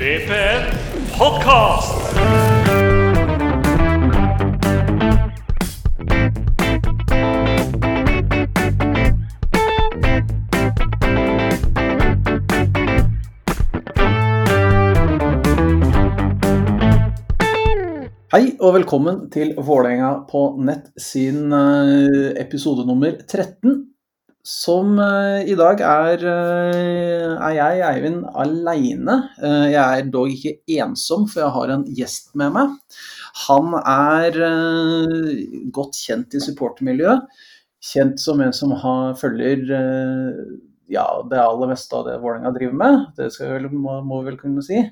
DPN podkast! Hei og velkommen til Vålerenga på nett sin eh, episode nummer 13. Som eh, i dag er, eh, er jeg, Eivind, aleine. Jeg er dog ikke ensom, for jeg har en gjest med meg. Han er godt kjent i supportermiljøet. Kjent som en som har, følger ja, det aller meste av det Vålerenga driver med. Det vel, må, må vi vel kunne si.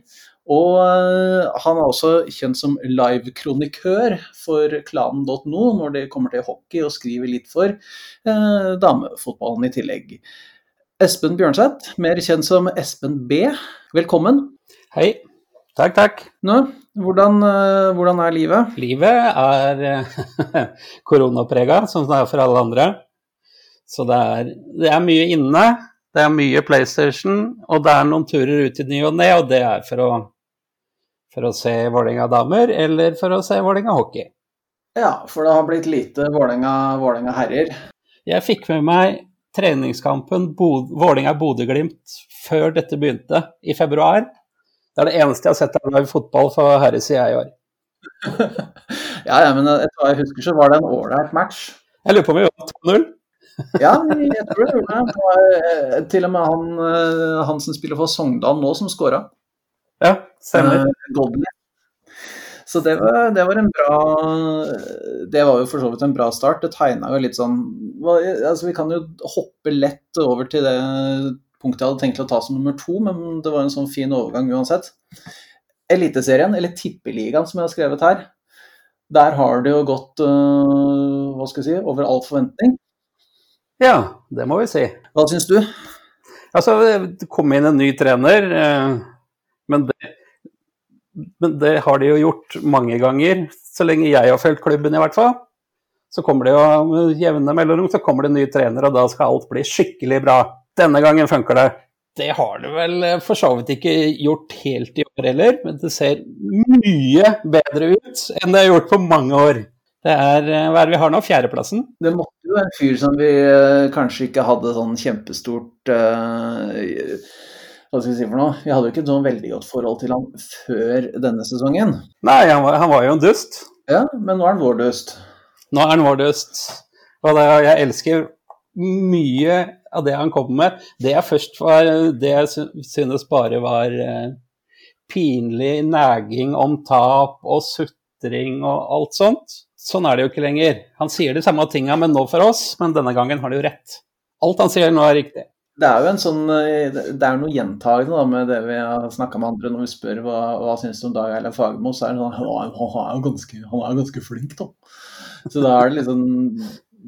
Og eh, han er også kjent som livekronikør for klanen.no når det kommer til hockey, og skriver litt for eh, damefotballen i tillegg. Espen Bjørnseth, mer kjent som Espen B, velkommen. Hei. Takk, takk. Nå, hvordan, eh, hvordan, er livet? Livet er eh, koronaprega, som det er for alle andre. Så det er, det er mye inne. Det er mye PlayStation, og det er noen turer ut i ny og ne, og det er for å for å se Vålerenga damer, eller for å se Vålerenga hockey. Ja, for det har blitt lite Vålerenga herrer. Jeg fikk med meg treningskampen Vålerenga-Bodø-Glimt før dette begynte, i februar. Det er det eneste jeg har sett av live fotball for herresida i år. ja, ja, men etter hva jeg husker, så var det en ålreit match. Jeg lurer på om vi vant 2-0? ja, jeg tror det det. Var eh, til og med han, eh, han som spiller for Sogndal nå, som scora. Ja, stemmer. Uh, så det var, det var, en bra Det var jo for så vidt en bra start. Det tegna jo litt sånn altså Vi kan jo hoppe lett over til det punktet jeg hadde tenkt å ta som nummer to, men det var en sånn fin overgang uansett. Eliteserien, eller Tippeligaen som jeg har skrevet her, der har det jo gått uh, hva skal jeg si, over all forventning. Ja, det må vi si. Hva syns du? Altså, det kom inn en ny trener. Uh men det, men det, har de jo gjort mange ganger, så lenge jeg har fulgt klubben i hvert fall. Så kommer det jo med jevne mellomrom så kommer det ny trener, og da skal alt bli skikkelig bra. Denne gangen funker det. Det har det vel eh, for så vidt ikke gjort helt i år heller, men det ser mye bedre ut enn det har gjort på mange år. Det er, eh, Hva er det vi har nå? Fjerdeplassen? Det måtte jo være en fyr som vi eh, kanskje ikke hadde sånn kjempestort uh, hva skal vi si for noe? Vi hadde jo ikke et sånn veldig godt forhold til ham før denne sesongen. Nei, han var, han var, jo en dust. Ja, men nå er han vår dust. Nå er han vår dust. Og det, jeg elsker mye av det han kommer med. Det jeg først var Det jeg synes bare var eh, pinlig næging om tap og sutring og alt sånt. Sånn er det jo ikke lenger. Han sier de samme tinga, men nå for oss, men denne gangen har de jo rett. Alt han sier nå er riktig det er jo en sånn, eh, det er noe gjentagende med det vi har snakka med andre når vi spør hva, hva syns du om Dag Eilev Fagermo, så er det sånn han, er er ganske, han er ganske flink, da. Så da er det liksom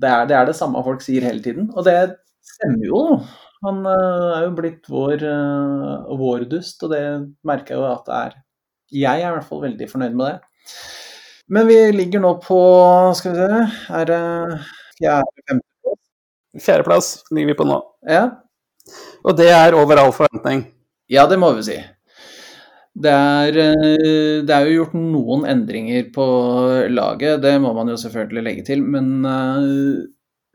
det er, det er, det samme folk sier hele tiden. Og det stemmer jo. Han uh, er jo blitt vår, uh, vår dust, og det merker jeg jo at det er Jeg er i hvert fall veldig fornøyd med det. Men vi ligger nå på Skal vi se Er det fjerde-femteplass? Fjerdeplass ligger vi på nå. Ja, og det er over all forventning? Ja, det må vi si. Det er, eh, det er, jo gjort noen endringer på laget, det må man jo selvfølgelig legge til. Men eh,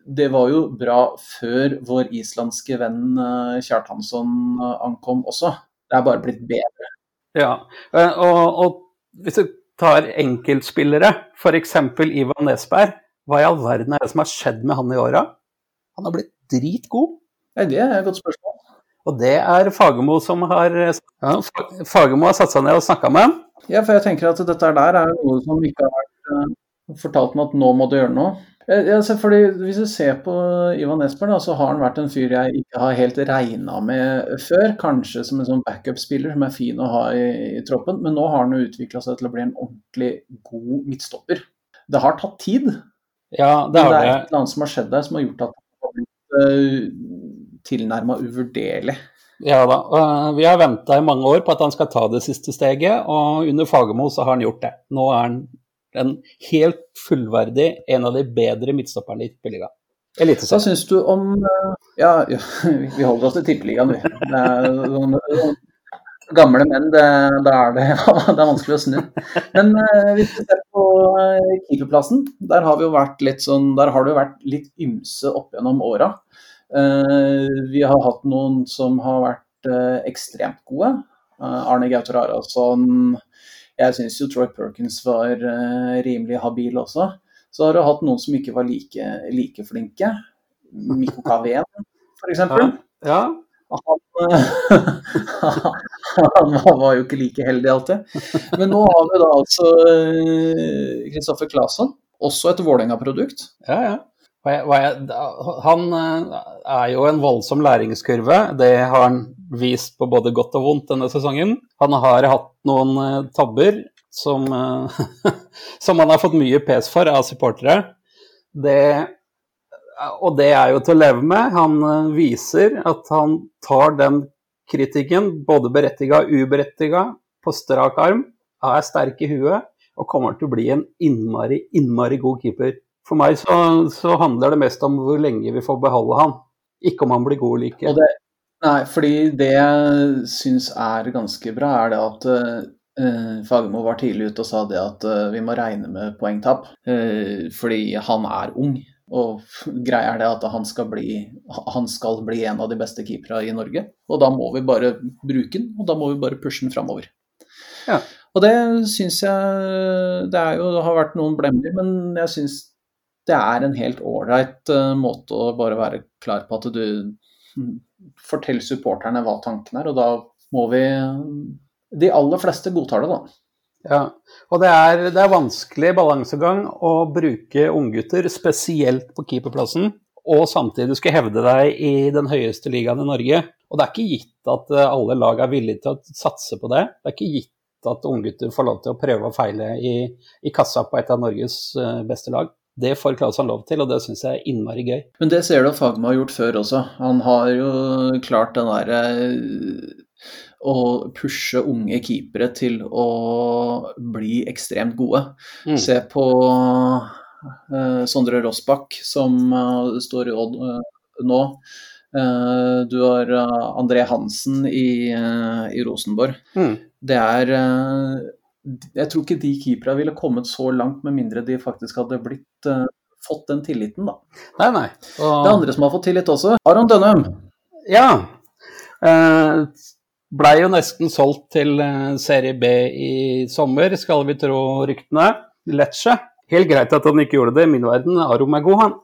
det var jo bra før vår islandske venn eh, Kjartansson ankom også. Det er bare blitt bedre. Ja, og, og hvis du tar enkeltspillere, f.eks. Ivan Nesberg. Hva i all verden er det som har skjedd med han i åra? Han har blitt dritgod. Nei, Det er et godt spørsmål. Og det er Fagermo som har ja, Fagermo har satt seg ned og snakka med ham. Ja, for jeg tenker at dette der er noe som ikke har vært uh, fortalt meg at nå må du gjøre noe. Ja, fordi Hvis du ser på Ivan Esper, da, så har han vært en fyr jeg ikke har helt regna med før. Kanskje som en sånn backup-spiller som er fin å ha i, i troppen, men nå har han jo utvikla seg til å bli en ordentlig god midtstopper. Det har tatt tid. Ja, det har men det. er et eller annet som har skjedd der som har gjort at han har blitt uh, tilnærma uvurderlig. Ja da. Vi har venta i mange år på at han skal ta det siste steget, og under Fagermo så har han gjort det. Nå er han en helt fullverdig en av de bedre midtstopperne i Tippeligaen. Hva syns du om Ja, ja vi holder oss til Tippeligaen, vi. Gamle menn, det, da er det, det er vanskelig å snu. Men eh, hvis vi ser på eh, keeperplassen, der har vi jo vært litt sånn, der har det jo vært litt ymse opp gjennom åra. Eh, vi har hatt noen som har vært eh, ekstremt gode. Eh, Arne Gautor Haraldsson. Jeg syns jo Troy Perkins var rimelig habil også. Så har du hatt noen som ikke var like, like flinke. Mikko Kaveen, f.eks. Ja. Han, han, var jo ikke like heldig alltid. Men nå har vi da altså Kristoffer Claesson, også et Vålerenga-produkt. Ja, ja. Han eh, er jo en voldsom læringskurve. Det har han vist på både godt og vondt denne sesongen. Han har hatt noen eh, tabber som, eh, som han har fått mye pes for av supportere. Det og det er jo til å leve med. Han viser at han tar den kritikken, både berettiga og uberettiga, på strak arm, er sterk i huet og kommer til å bli en innmari, innmari god keeper. For meg så, så, handler det mest om hvor lenge vi får beholde han, ikke om han blir god eller ikke. Det, nei, fordi det jeg syns er ganske bra, er det at uh, Fagermo var tidlig ute og sa det at uh, vi må regne med poengtap, uh, fordi han er ung. Og greia er det at han skal, bli, han skal bli en av de beste keepera i Norge. Og da må vi bare bruke den, og da må vi bare pushe den framover. Ja. Og det syns jeg Det er jo, det har vært noen blemmer, men jeg syns det er en helt ålreit uh, måte å bare være klar på at du forteller supporterne hva tanken er, og da må vi De aller fleste godtar det, da. Ja, og det er, det er vanskelig balansegang å bruke unggutter, spesielt på keeperplassen, og samtidig skulle hevde deg i den høyeste ligaen i Norge. Og det er ikke gitt at eh, alle lag er villige til å satse på det. Det er ikke gitt at unggutter får lov til å prøve og feile i, i kassa på et av Norges eh, beste lag. Det får han lov til, og det syns jeg er innmari gøy. Men det ser du at Fagma har gjort før også. Han har jo klart den derre å pushe unge keepere til å bli ekstremt gode. Mm. Se på uh, Sondre Rossbakk, som uh, står i Odd uh, nå. du har André Hansen i, i Rosenborg. Mm. Det er Jeg tror ikke de keeperne ville kommet så langt med mindre de faktisk hadde blitt fått den tilliten, da. Nei, nei. Og... Det andre som har fått tillit også, Aron Dønnum. Ja. Uh, Blei jo nesten solgt til eh, Serie B i sommer, skal vi tro ryktene. Lecce. Helt greit at han ikke gjorde det, i min verden. Arom er god, han.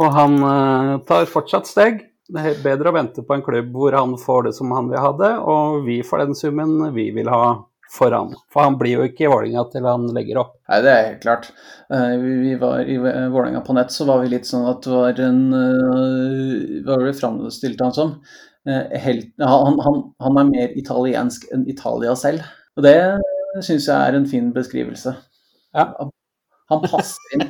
Og han uh, tar fortsatt steg. Det er bedre å vente på en klubb hvor han får det som han vil ha det, og vi får den summen vi vil ha for han. For han blir jo ikke i Vålinga til han legger opp. Nei, det er helt klart. Uh, vi var I Vålinga på nett så var vi litt sånn at det var en uh, Hva var det framstilte han som? Eh, helt, han, han, han, er mer italiensk enn Italia selv. Og det syns jeg er en fin beskrivelse. Ja. Han passer inn.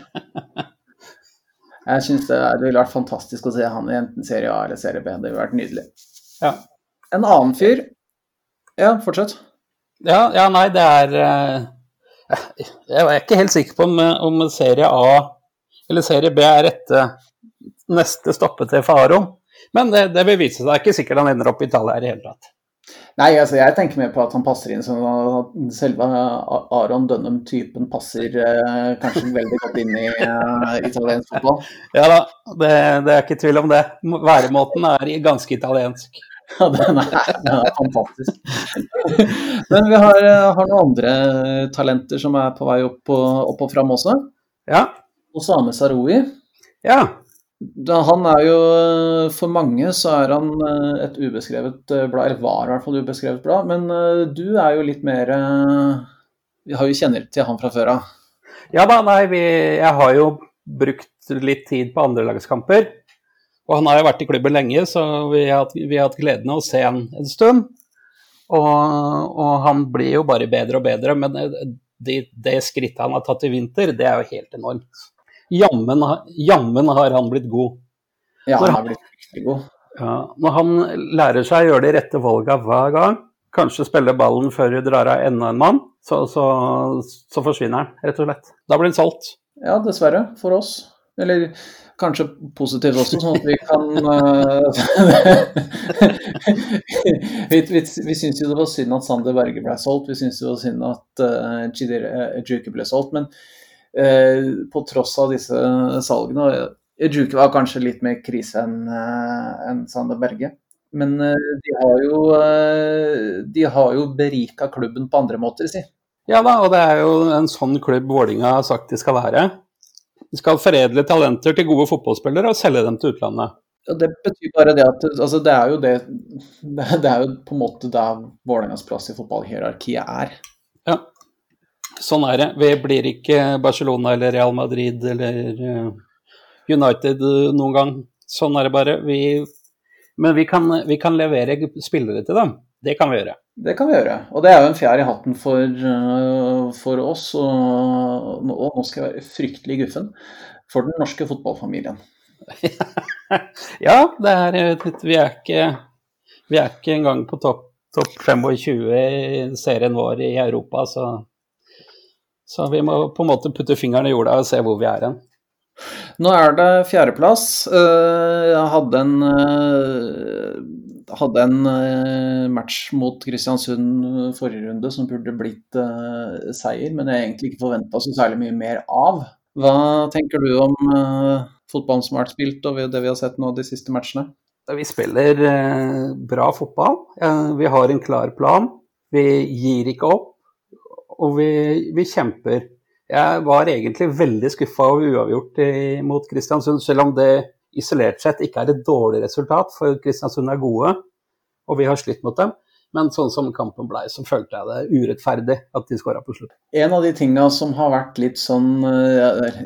Jeg syns det, det, ville vært fantastisk å se han i enten serie A eller serie B. Det ville vært nydelig. Ja. En annen fyr Ja, fortsett. Ja, ja nei, det er uh, Jeg er ikke helt sikker på om, om serie A eller serie B er rette neste stoppe til Faro. Men det, det, vil vise seg. Det er ikke sikkert han ender opp i Italia i det hele tatt. Nei, altså jeg tenker mer på at han passer inn som selve Aron Dunham-typen passer eh, kanskje veldig godt inn i eh, italiensk fotball. Ja da, det, det, er ikke tvil om det. Væremåten er ganske italiensk. Ja, den er, den er fantastisk. Men vi har, eh, har, noen andre talenter som er på vei opp og, opp og fram også. Ja. Osame Saroui. Ja. Han er jo For mange så er han eh, et ubeskrevet eh, blad, eller var i hvert fall ubeskrevet blad. Men eh, du er jo litt mer Vi har jo kjenner til han fra før av. Ja da, nei, vi, jeg har jo brukt litt tid på andrelagskamper. Og han har jo vært i klubben lenge, så vi har, vi har hatt gleden av å se han en stund. Og, og, han blir jo bare bedre og bedre. Men det, det skrittet han har tatt i vinter, det er jo helt enormt. Jammen, jammen har han blitt god. Ja, han har blitt riktig god. Ja, når han lærer seg å gjøre de rette valga hver gang, kanskje spille ballen før du drar av enda en mann, så, så, så, forsvinner han, rett og slett. Da blir han solgt. Ja, dessverre, for oss. Eller kanskje positivt også, sånn at vi kan uh, Vi, vi, vi syns jo det var synd at Sander Berge ble solgt, vi syns det var synd at uh, Chidire Ejuke ble solgt. Men uh, på tross av disse salgene Ejuke var kanskje litt mer krise enn uh, en Sander Berge. Men de har jo, uh, jo berika klubben på andre måter, si. Ja da, og det er jo en sånn klubb Vålinga har sagt de skal være. De skal foredle talenter til gode fotballspillere og selge dem til utlandet. Ja, det betyr bare det at altså det er jo det Det er jo på en måte der Vålerengas plass i fotballhierarkiet er. Ja, sånn er det. Vi blir ikke Barcelona eller Real Madrid eller United noen gang. Sånn er det bare. Vi, men vi kan, vi kan levere spillere til dem. Det kan vi gjøre. Det kan vi gjøre. Og det er jo en fjær i hatten for, for oss. Og nå, skal jeg være fryktelig guffen for den norske fotballfamilien. ja, er, vi, er ikke, vi er ikke engang på topp topp 25 i serien vår i Europa, så, så vi må på en måte putte fingeren i jorda og se hvor vi er hen. Nå er det fjerdeplass. Jeg hadde en hadde en uh, match mot Kristiansund forrige runde som burde blitt seier, men jeg egentlig ikke forventa så særlig mye mer av. Hva tenker du om fotballen som har vært spilt, og det vi har sett nå de siste matchene? Vi spiller bra fotball. vi har en klar plan. Vi gir ikke opp, og vi, vi kjemper. Jeg var egentlig veldig skuffa over uavgjort mot Kristiansund, selv om det isolert sett ikke er et dårlig resultat, for Kristiansund er gode, og vi har slitt mot dem. Men sånn som kampen blei, så følte jeg det urettferdig at de skåra på slutt. En av de tinga som har vært litt sånn,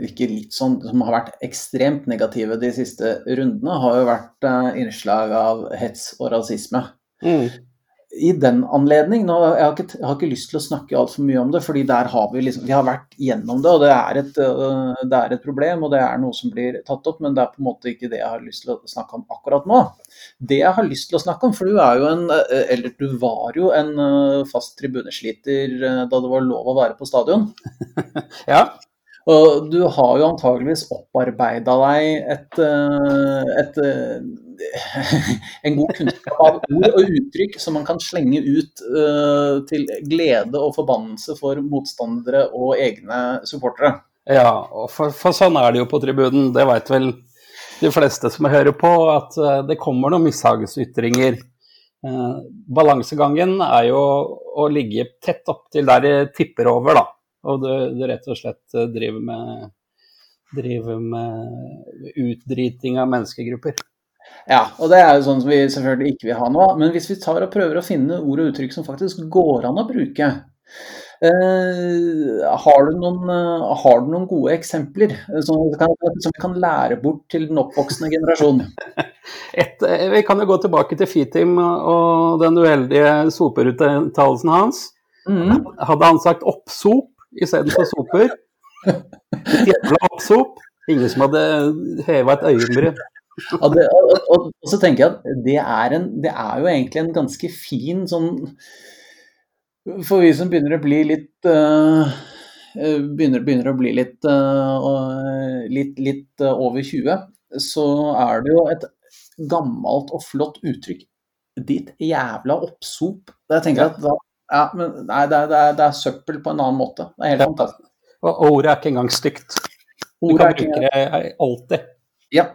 ikke litt sånn, som har vært ekstremt negative de siste rundene, har jo vært innslag av hets og rasisme. Mm i den anledning nå, jeg, har ikke, jeg har ikke lyst til å snakke altfor mye om det, fordi der har vi liksom Vi har vært gjennom det, og det er, et, øh, det er, et, problem, og det er noe som blir tatt opp, men det er på en måte ikke det jeg har lyst til å snakke om akkurat nå. Det jeg har lyst til å snakke om, for du er jo en øh, Eller du var jo en øh, fast tribunesliter da det var lov å være på stadion. ja. Og du har jo antageligvis opparbeida deg et, et, en god kunnskap av ord og uttrykk som man kan slenge ut uh, til glede og forbannelse for motstandere og egne supportere. Ja, og for, for sånn er det jo på tribunen. Det veit vel de fleste som hører på, at uh, det kommer noen mishagsytringer. Uh, balansegangen er jo å ligge tett opptil der det tipper over, da og du, du rett og slett eh, driver med, driver med utdriting av menneskegrupper. Ja, og det er jo sånn som vi selvfølgelig ikke vil ha nå. Men hvis vi tar og prøver å finne ord og uttrykk som faktisk går an å bruke, eh, har, du noen, uh, har, du noen, gode eksempler som vi, kan, som vi kan lære bort til den oppvoksende generasjon? Et, eh, vi kan jo gå tilbake til Fitim og den uheldige soperuttalelsen hans. Mm. Hadde han sagt oppsop, istedenfor soper. Jævla oppsop. Ingen som hadde heva et øyenbryn. Ja, det, og, og, og, så tenker jeg at det er, en, det er, jo egentlig en ganske fin sånn For vi som begynner å bli litt uh, begynner, begynner, å bli litt, uh, litt, litt uh, over 20, så er det jo et gammelt og flott uttrykk. Ditt jævla oppsop. Jeg tenker at da ja, men nei, det er, det, er, det er, søppel på en annen måte. Det er helt fantastisk. Og ordet er ikke engang stygt. Du kan bruke det alltid. Ja.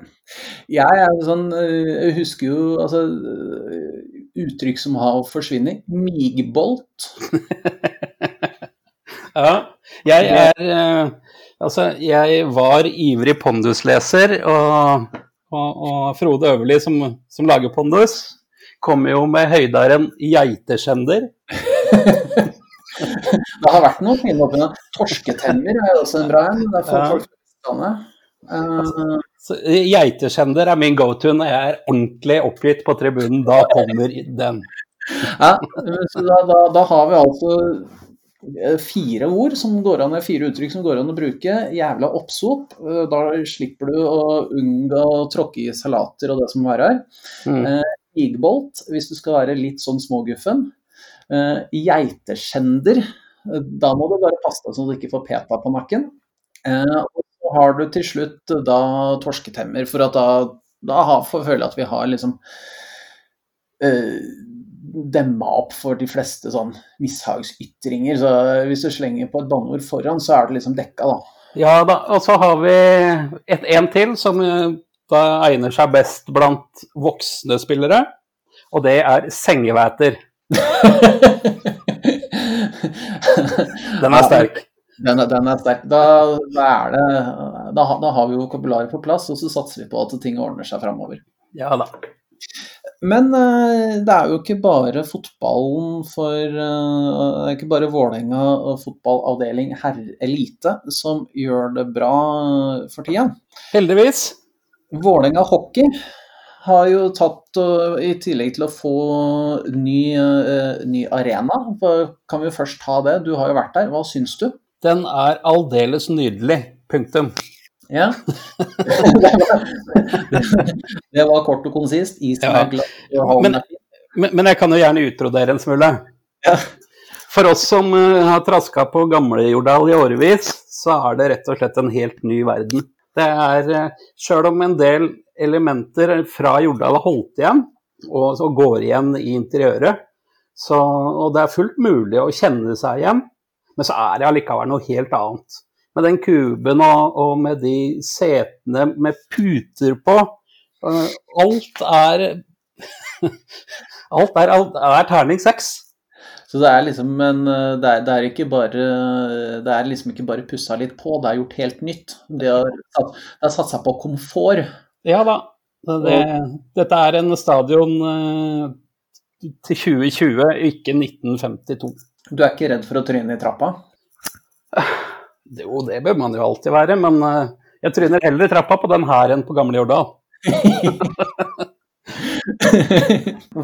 Jeg er sånn eh, Jeg husker jo altså eh, uttrykk som har forsvunnet. Migbolt. ja. Jeg er eh, Altså, jeg var ivrig pondusleser, og, og, og Frode Øverli, som, som lager pondus, kom jo med høydaren geiteskjender. det har vært noen fine oppi 'Torsketenner' er også en bra en. Det er for folk uh, Geiteskjender er min go-to når jeg er ordentlig oppgitt på tribunen. Da kommer den. Ja, så da, da, da har vi altså eh, fire ord som går an, fire uttrykk som går an å bruke. Jævla oppsop. Eh, da slipper du å unngå å tråkke i salater og det som være her. Mm. Eh, Igbolt, hvis du skal være litt sånn småguffen. Uh, geiteskjender. Da må du bare passe deg så du ikke får peta på nakken. Eh, og så har du til slutt da torsketemmer, for at da, da har, får føle at vi har liksom øh, demma opp for de fleste sånn mishagsytringer. Så hvis du slenger på et banneord foran, så er det liksom dekka, da. Ja da, og så har vi et, en til som eh, da egner seg best blant voksne spillere, og det er sengevæter. Den er sterk. Den, den er sterk. Da, da er det da, da har vi jo vokabularet på plass, og så satser vi på at ting ordner seg framover. Ja da. Men eh, det er jo ikke bare fotballen for eh, Det er ikke bare Vålerenga og fotballavdeling herre elite som gjør det bra for tida. Heldigvis. Vålerenga hockey har jo tatt, i tillegg til å få ny, eh, ny arena, kan vi jo først ta det, du har jo vært der, hva syns du? Den er aldeles nydelig. Punktum. Ja. det var kort og konsist. Isen Ja. er glad. Men- er. Men, jeg kan jo gjerne utrodere en smule. Ja. For oss som eh, har traska på Gamle-Jordal i årevis, så er det rett og slett en helt ny verden. Det er, uh, Sjøl om en del elementer fra Jordal har holdt igjen, og, og går igjen i interiøret, så, og det er fullt mulig å kjenne seg igjen, men så er det allikevel noe helt annet. Med den kuben og, og med de setene med puter på. eh, alt er Alt er, alt er terning seks. Så det er liksom en eh, det er, det er ikke bare Det er liksom ikke bare pussa litt på, det er gjort helt nytt. Det har, det er satsa på komfort. Ja da. Det, dette er en stadion eh, til 2020, ikke 1952. Du er ikke redd for å tryne i trappa? Jo, det bør man jo alltid være, men eh, jeg tryner heller i trappa på den her enn på Gamle Jordal.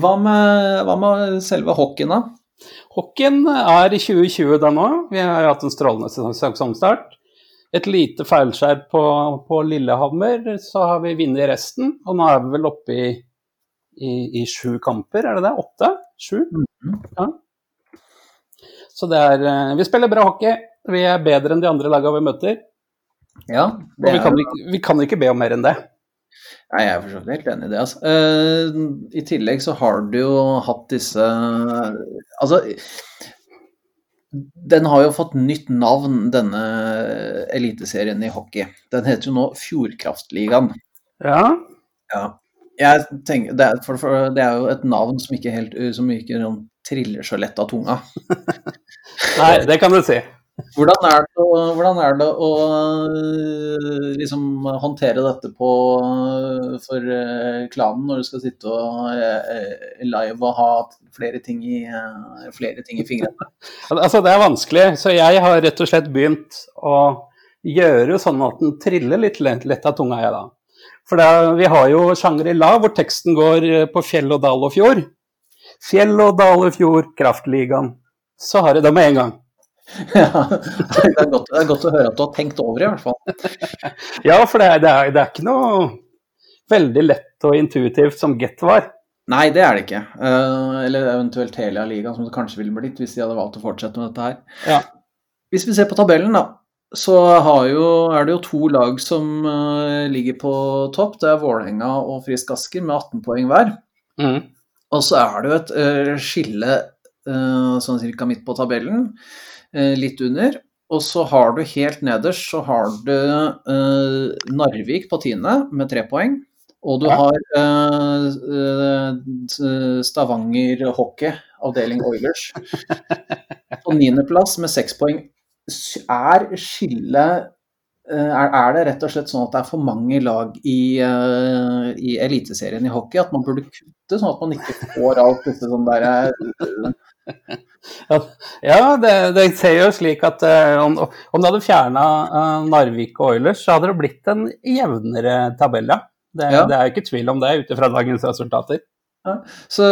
hva, med, hva med selve hockeyen, da? Hockeyen er i 2020 da nå. Vi har hatt en strålende sesongstart. Et lite feilskjær på, på Lillehammer, så har vi vunnet resten. Og nå er vi vel oppe i, i, i sju kamper, er det det? Åtte? Sju? Ja. Så det er eh, Vi spiller bra hockey. Vi er bedre enn de andre lagene vi møter. Ja, Og vi kan, ikke, vi kan ikke be om mer enn det. Nei, jeg er for så vidt helt enig i det. Altså. Uh, I tillegg så har du jo hatt disse Altså, den har jo fått nytt navn, denne eliteserien i hockey. Den heter jo nå Fjordkraftligaen. Ja. Ja. Jeg tenker, det, er, for, for, det er jo et navn som ikke helt som ikke triller så lett av tunga. Nei, det kan du si. Hvordan er det, hvordan er det å øh, liksom håndtere dette på, for øh, klanen når du skal sitte og live og ha flere ting i, flere ting i fingrene? Altså, det er vanskelig, så jeg har rett og slett begynt å gjøre sånn at den triller litt lett, av tunga, jeg da. For det, vi har jo Shangri-La, hvor teksten går eh, på fjell og dal og fjord. Fjell og daler fjord, Kraftligaen. Så har jeg det med en gang. Ja, det, er godt, det er godt å høre at du har tenkt over det, i hvert fall. Ja, for det er, det er, det er ikke noe veldig lett og intuitivt som Get var. Nei, det er det ikke. Uh, eller eventuelt Telia-ligaen, som det kanskje ville blitt hvis de hadde valgt å fortsette med dette her. Ja. Hvis vi ser på tabellen, da, så har jo, er det jo to lag som uh, ligger på topp. Det er Vålerenga og Frisk Asker med 18 poeng hver. Mm. Og så er det jo et eh, skille eh, sånn cirka midt på tabellen, eh, litt under. Og så har du helt nederst så har du Narvik på tiende med tre poeng. Og du Ja. har Stavanger Hockey, avdeling Oilers, på niendeplass med seks poeng. Er skillet er, er det rett og slett sånn at det er for mange lag i, eh, i Eliteserien i hockey? At man burde kutte, sånn at man ikke får alt dette sånn der eh, Ja, det, det ser jo slik at eh, om, om du hadde fjerna Narvik og Oilers, så hadde det blitt en jevnere tabell, ja. Det, Ja. det er jo ikke tvil om det, ut ifra dagens resultater. så,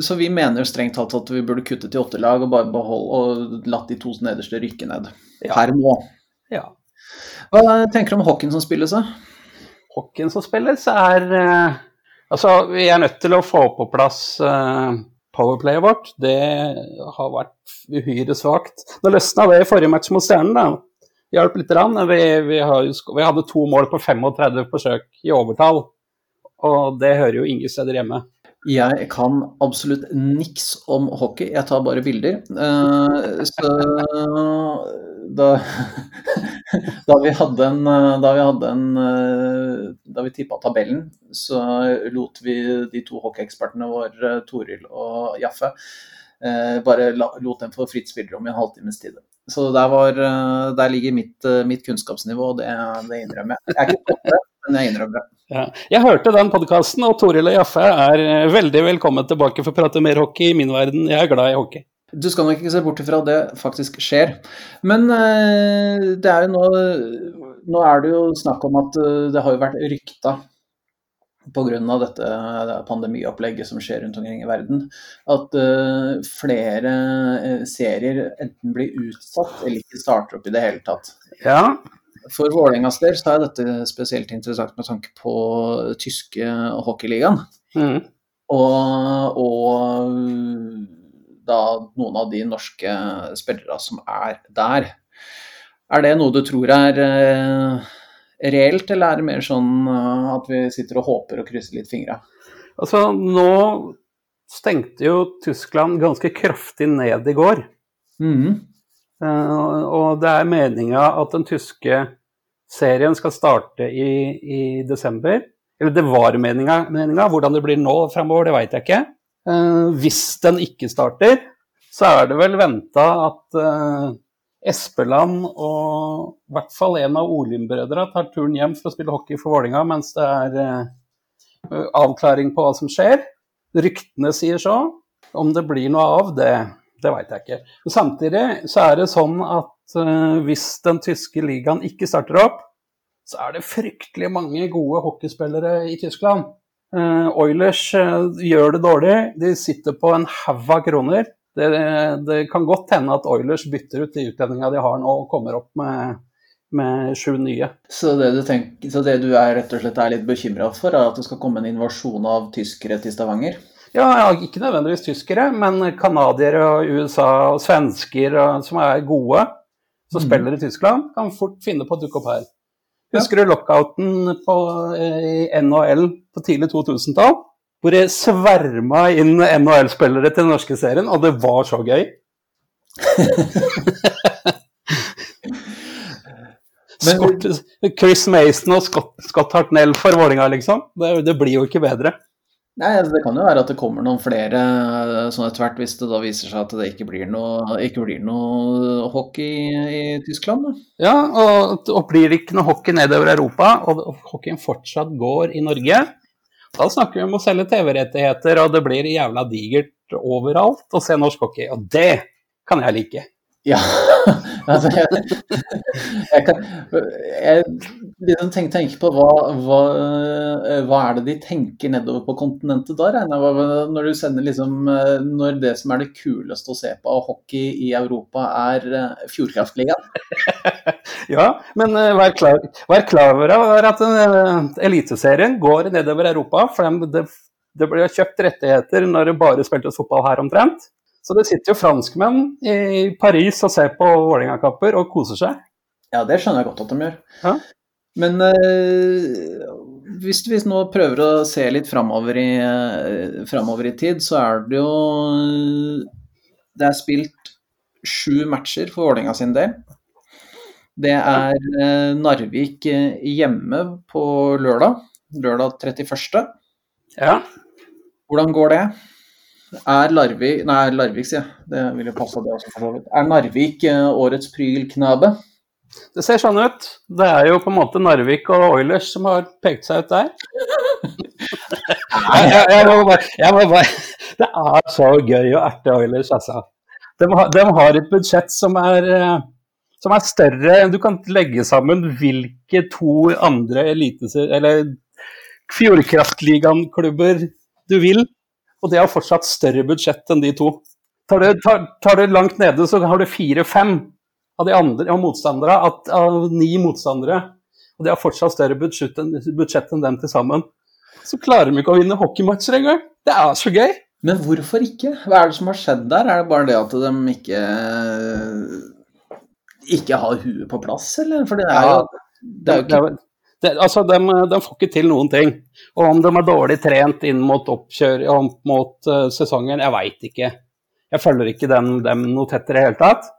så vi mener strengt tatt at vi burde kutte til åtte lag og bare beholde og latt de to nederste rykke ned. Per nå. Ja. Hva tenker du om hockeyen som spilles, da? Hockeyen som spilles, er eh, Altså, vi er nødt til å få på plass eh, powerplayet vårt. Det har vært uhyre svakt. Det løsna det i forrige match mot Stjernen, da. hjalp litt. Rann. Vi, vi, vi hadde to mål på 35 forsøk i overtall, og det hører jo ingen steder hjemme. Jeg kan absolutt niks om hockey, jeg tar bare bilder. Eh, så da, da vi hadde en Da vi, eh, vi tippa tabellen, så lot vi de to hockeyekspertene våre, Toril og Jaffe, eh, bare lot dem få fritt spillerom i en halvtimes tid. Så der, var, eh, der ligger mitt, eh, mitt kunnskapsnivå, og det, det innrømmer jeg. Jeg er ikke men jeg innrømmer det. Ja. Jeg hørte den podkasten, og Toril og Jaffe er eh, veldig velkommen tilbake for å prate mer hockey i min verden. Jeg er glad i hockey. Du skal nok ikke se bort ifra at det faktisk skjer. Men eh, det er jo nå Nå er det jo snakk om at eh, det har jo vært rykta pga. dette pandemiopplegget som skjer rundt omkring i verden, at flere serier enten blir utsatt eller ikke starter opp i det hele tatt. Ja, For Vålerengas del så er dette spesielt interessant med tanke på tyske hockeyligaen. mm. Og, og da noen av de norske spillerne som er der. Er det noe du tror er eh, reelt, eller er det mer sånn eh, at vi sitter og håper og krysser litt fingra? Altså, nå stengte jo Tyskland ganske kraftig ned i går. Mhm. Eh, og det er meninga at den tyske serien skal starte i, i desember. Eller det var meninga, meninga. Hvordan det blir nå fremover, det veit jeg ikke. Eh, hvis den ikke starter, så er det vel venta at eh, Espeland og i hvert fall en av Olim-brødra tar turen hjem for å spille hockey for Vålinga mens det er avklaring på hva som skjer. Ryktene sier så. Om det blir noe av, det, det veit jeg ikke. Men samtidig så er det sånn at uh, hvis den tyske ligaen ikke starter opp, så er det fryktelig mange gode hockeyspillere i Tyskland. Uh, Oilers uh, gjør det dårlig. De sitter på en haug av kroner. Det, det kan godt hende at Oilers bytter ut de utlendingene de har nå, og kommer opp med, med sju nye. Så, det du tenker, så det du er rett og slett er litt bekymra for, er at det skal komme en invasjon av tyskere til Stavanger? Ja, ja, ikke nødvendigvis tyskere, men canadiere og USA og svensker og, som er gode, som mm. spiller i Tyskland, kan fort finne på å dukke opp her. Husker du lockouten på, eh, i NHL på tidlig 2000-tall? Hvor det sverma inn NHL-spillere til den norske serien, og det var så gøy. Men- Scott, Chris Mason og Scott, Scott Hartnell for Vålinga, liksom. Det, det blir jo ikke bedre. Nei, altså, Det kan jo være at det kommer noen flere eh, sånn etter hvert, hvis det da viser seg at det ikke blir noe, ikke blir noe hockey i Tyskland. Da. Ja, og, og blir det ikke noe hockey nedover Europa, og, og hockeyen fortsatt går i Norge, da snakker vi om å selge TV-rettigheter, og det blir jævla digert overalt å se norsk hockey. Og det kan jeg like. Ja, altså jeg, jeg kan jeg liksom tenker, tenker på hva, hva, eh, hva er det de tenker nedover på kontinentet da, regner jeg når du sender liksom eh, Når det som er det kuleste å se på av hockey i Europa, er eh, Fjordkraftligaen. Ja, men vær, klar, vær klar over at Eliteserien går nedover Europa, for det, det ble kjøpt rettigheter når det bare spiltes fotball her omtrent. Så det sitter jo franskmenn i Paris og ser på Vålerenga-kamper og koser seg. Ja, det skjønner jeg godt at de gjør. Ja. Men eh, hvis vi nå prøver å se litt framover i, eh, framover i tid, så er det jo Det er spilt sju matcher for Vålerenga sin del. Det er eh, Narvik eh, hjemme på lørdag. Lørdag 31. Ja. Hvordan går det? Er Larvik Nei, Larvik, sier jeg. Det vil jo passe, det også, for så vidt. Er Narvik eh, årets prylknabe? Det ser sånn ut. Det er jo på en måte Narvik og Oilers som har pekt seg ut der. jeg, jeg, jeg, må bare, jeg må bare Det er så gøy å erte Oilers, altså. De de har et budsjett som er, eh, som er større enn du kan legge sammen hvilke to andre eliteser... Eller Fjordkraftligaen-klubber du vil, og de har fortsatt større budsjett enn de to. Tar du, tar, tar du langt nede, så har du fire-fem av de andre av motstandere, at, av ni motstandere, og de har fortsatt større budsjett enn, budsjett enn dem til sammen. Så klarer de ikke å vinne hockeymatcher engang. Det er så gøy. Men hvorfor ikke? Hva er det som har skjedd der? Er det bare det at de ikke ikke har huet på plass, eller? For det er jo, det er jo ikke det, altså, de, de får ikke til noen ting. Og om de er dårlig trent inn mot oppkjør opp mot uh, sesongen, jeg veit ikke. Jeg følger ikke dem, dem noe tettere i det hele tatt.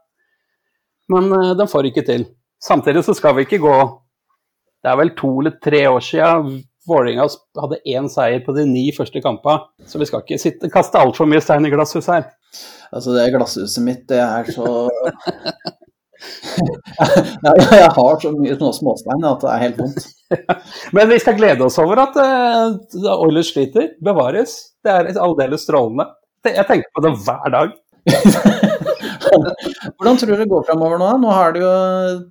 Men den de får ikke til. Samtidig så skal vi ikke gå Det er vel to eller tre år siden Vålerenga hadde én seier på de ni første kampene. Så vi skal ikke sitte, kaste altfor mye stein i glasshus her. Altså, det glasshuset mitt, det er så Jeg har så mye små småstein at det er helt vondt. Men vi skal glede oss over at uh, Oilers sliter. Bevares. Det er aldeles strålende. Jeg tenker på det hver dag. Hvordan tror du det går framover nå? Nå har du jo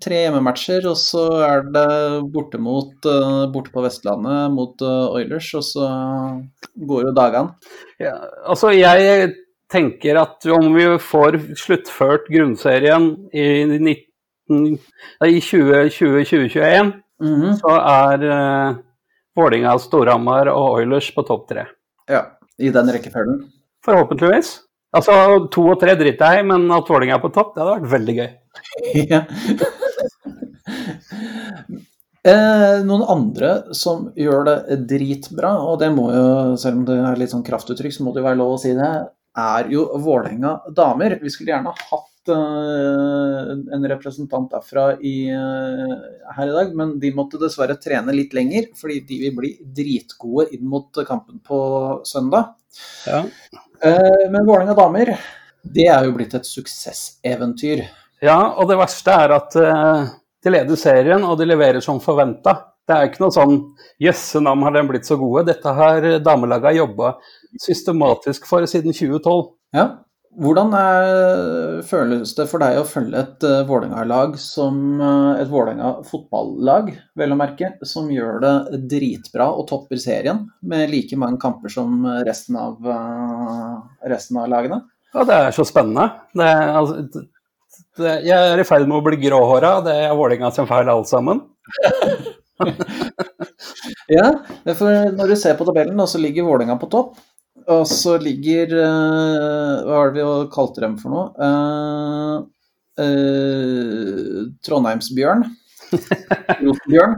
tre hjemmematcher, og så er det borte, mot, eh, borte på Vestlandet mot eh, Oilers, og så går jo dagene. Ja, altså, jeg tenker at om vi får sluttført grunnserien i, 19, nei, i 2020-2021, Mhm. så er uh, Vålinga, Storhamar og Oilers på topp tre. Ja, i den rekkefølgen. Forhåpentligvis. Altså, to og tre driter jeg i, men at Vålinga er på topp, det hadde vært veldig gøy. Ja. Eh, noen andre som gjør det dritbra, og det må jo, selv om det er litt sånn kraftuttrykk, så må det jo være lov å si det, er jo Vålerenga damer. Vi skulle gjerne hatt eh, en representant derfra i, eh, her i dag, men de måtte dessverre trene litt lenger, fordi de vil bli dritgode inn mot kampen på søndag. Ja. Eh, men Vålerenga damer, det er jo blitt et suksesseventyr. Ja, og det verste er at eh, de leder serien, og de leverer som forventa. Det er ikke noe sånn 'jøsse nam, har de blitt så gode'. Dette har damelaget jobba systematisk for siden 2012. Ja. Hvordan er, føles det for deg å følge et uh, Vålerenga-lag som uh, et Vålerenga fotballag, vel å merke, som gjør det dritbra og topper serien med like mange kamper som resten av, uh, resten av lagene? Ja, det er så spennende. Det altså, det, jeg er i ferd med å bli gråhåra, det er Vålerenga sin feil alt sammen. Ja, for når du ser på tabellen, så ligger Vålerenga på topp. Og så ligger eh, Hva var det vi kalte dem for noe? Uh, uh, Trondheimsbjørn. Rosenbjørn.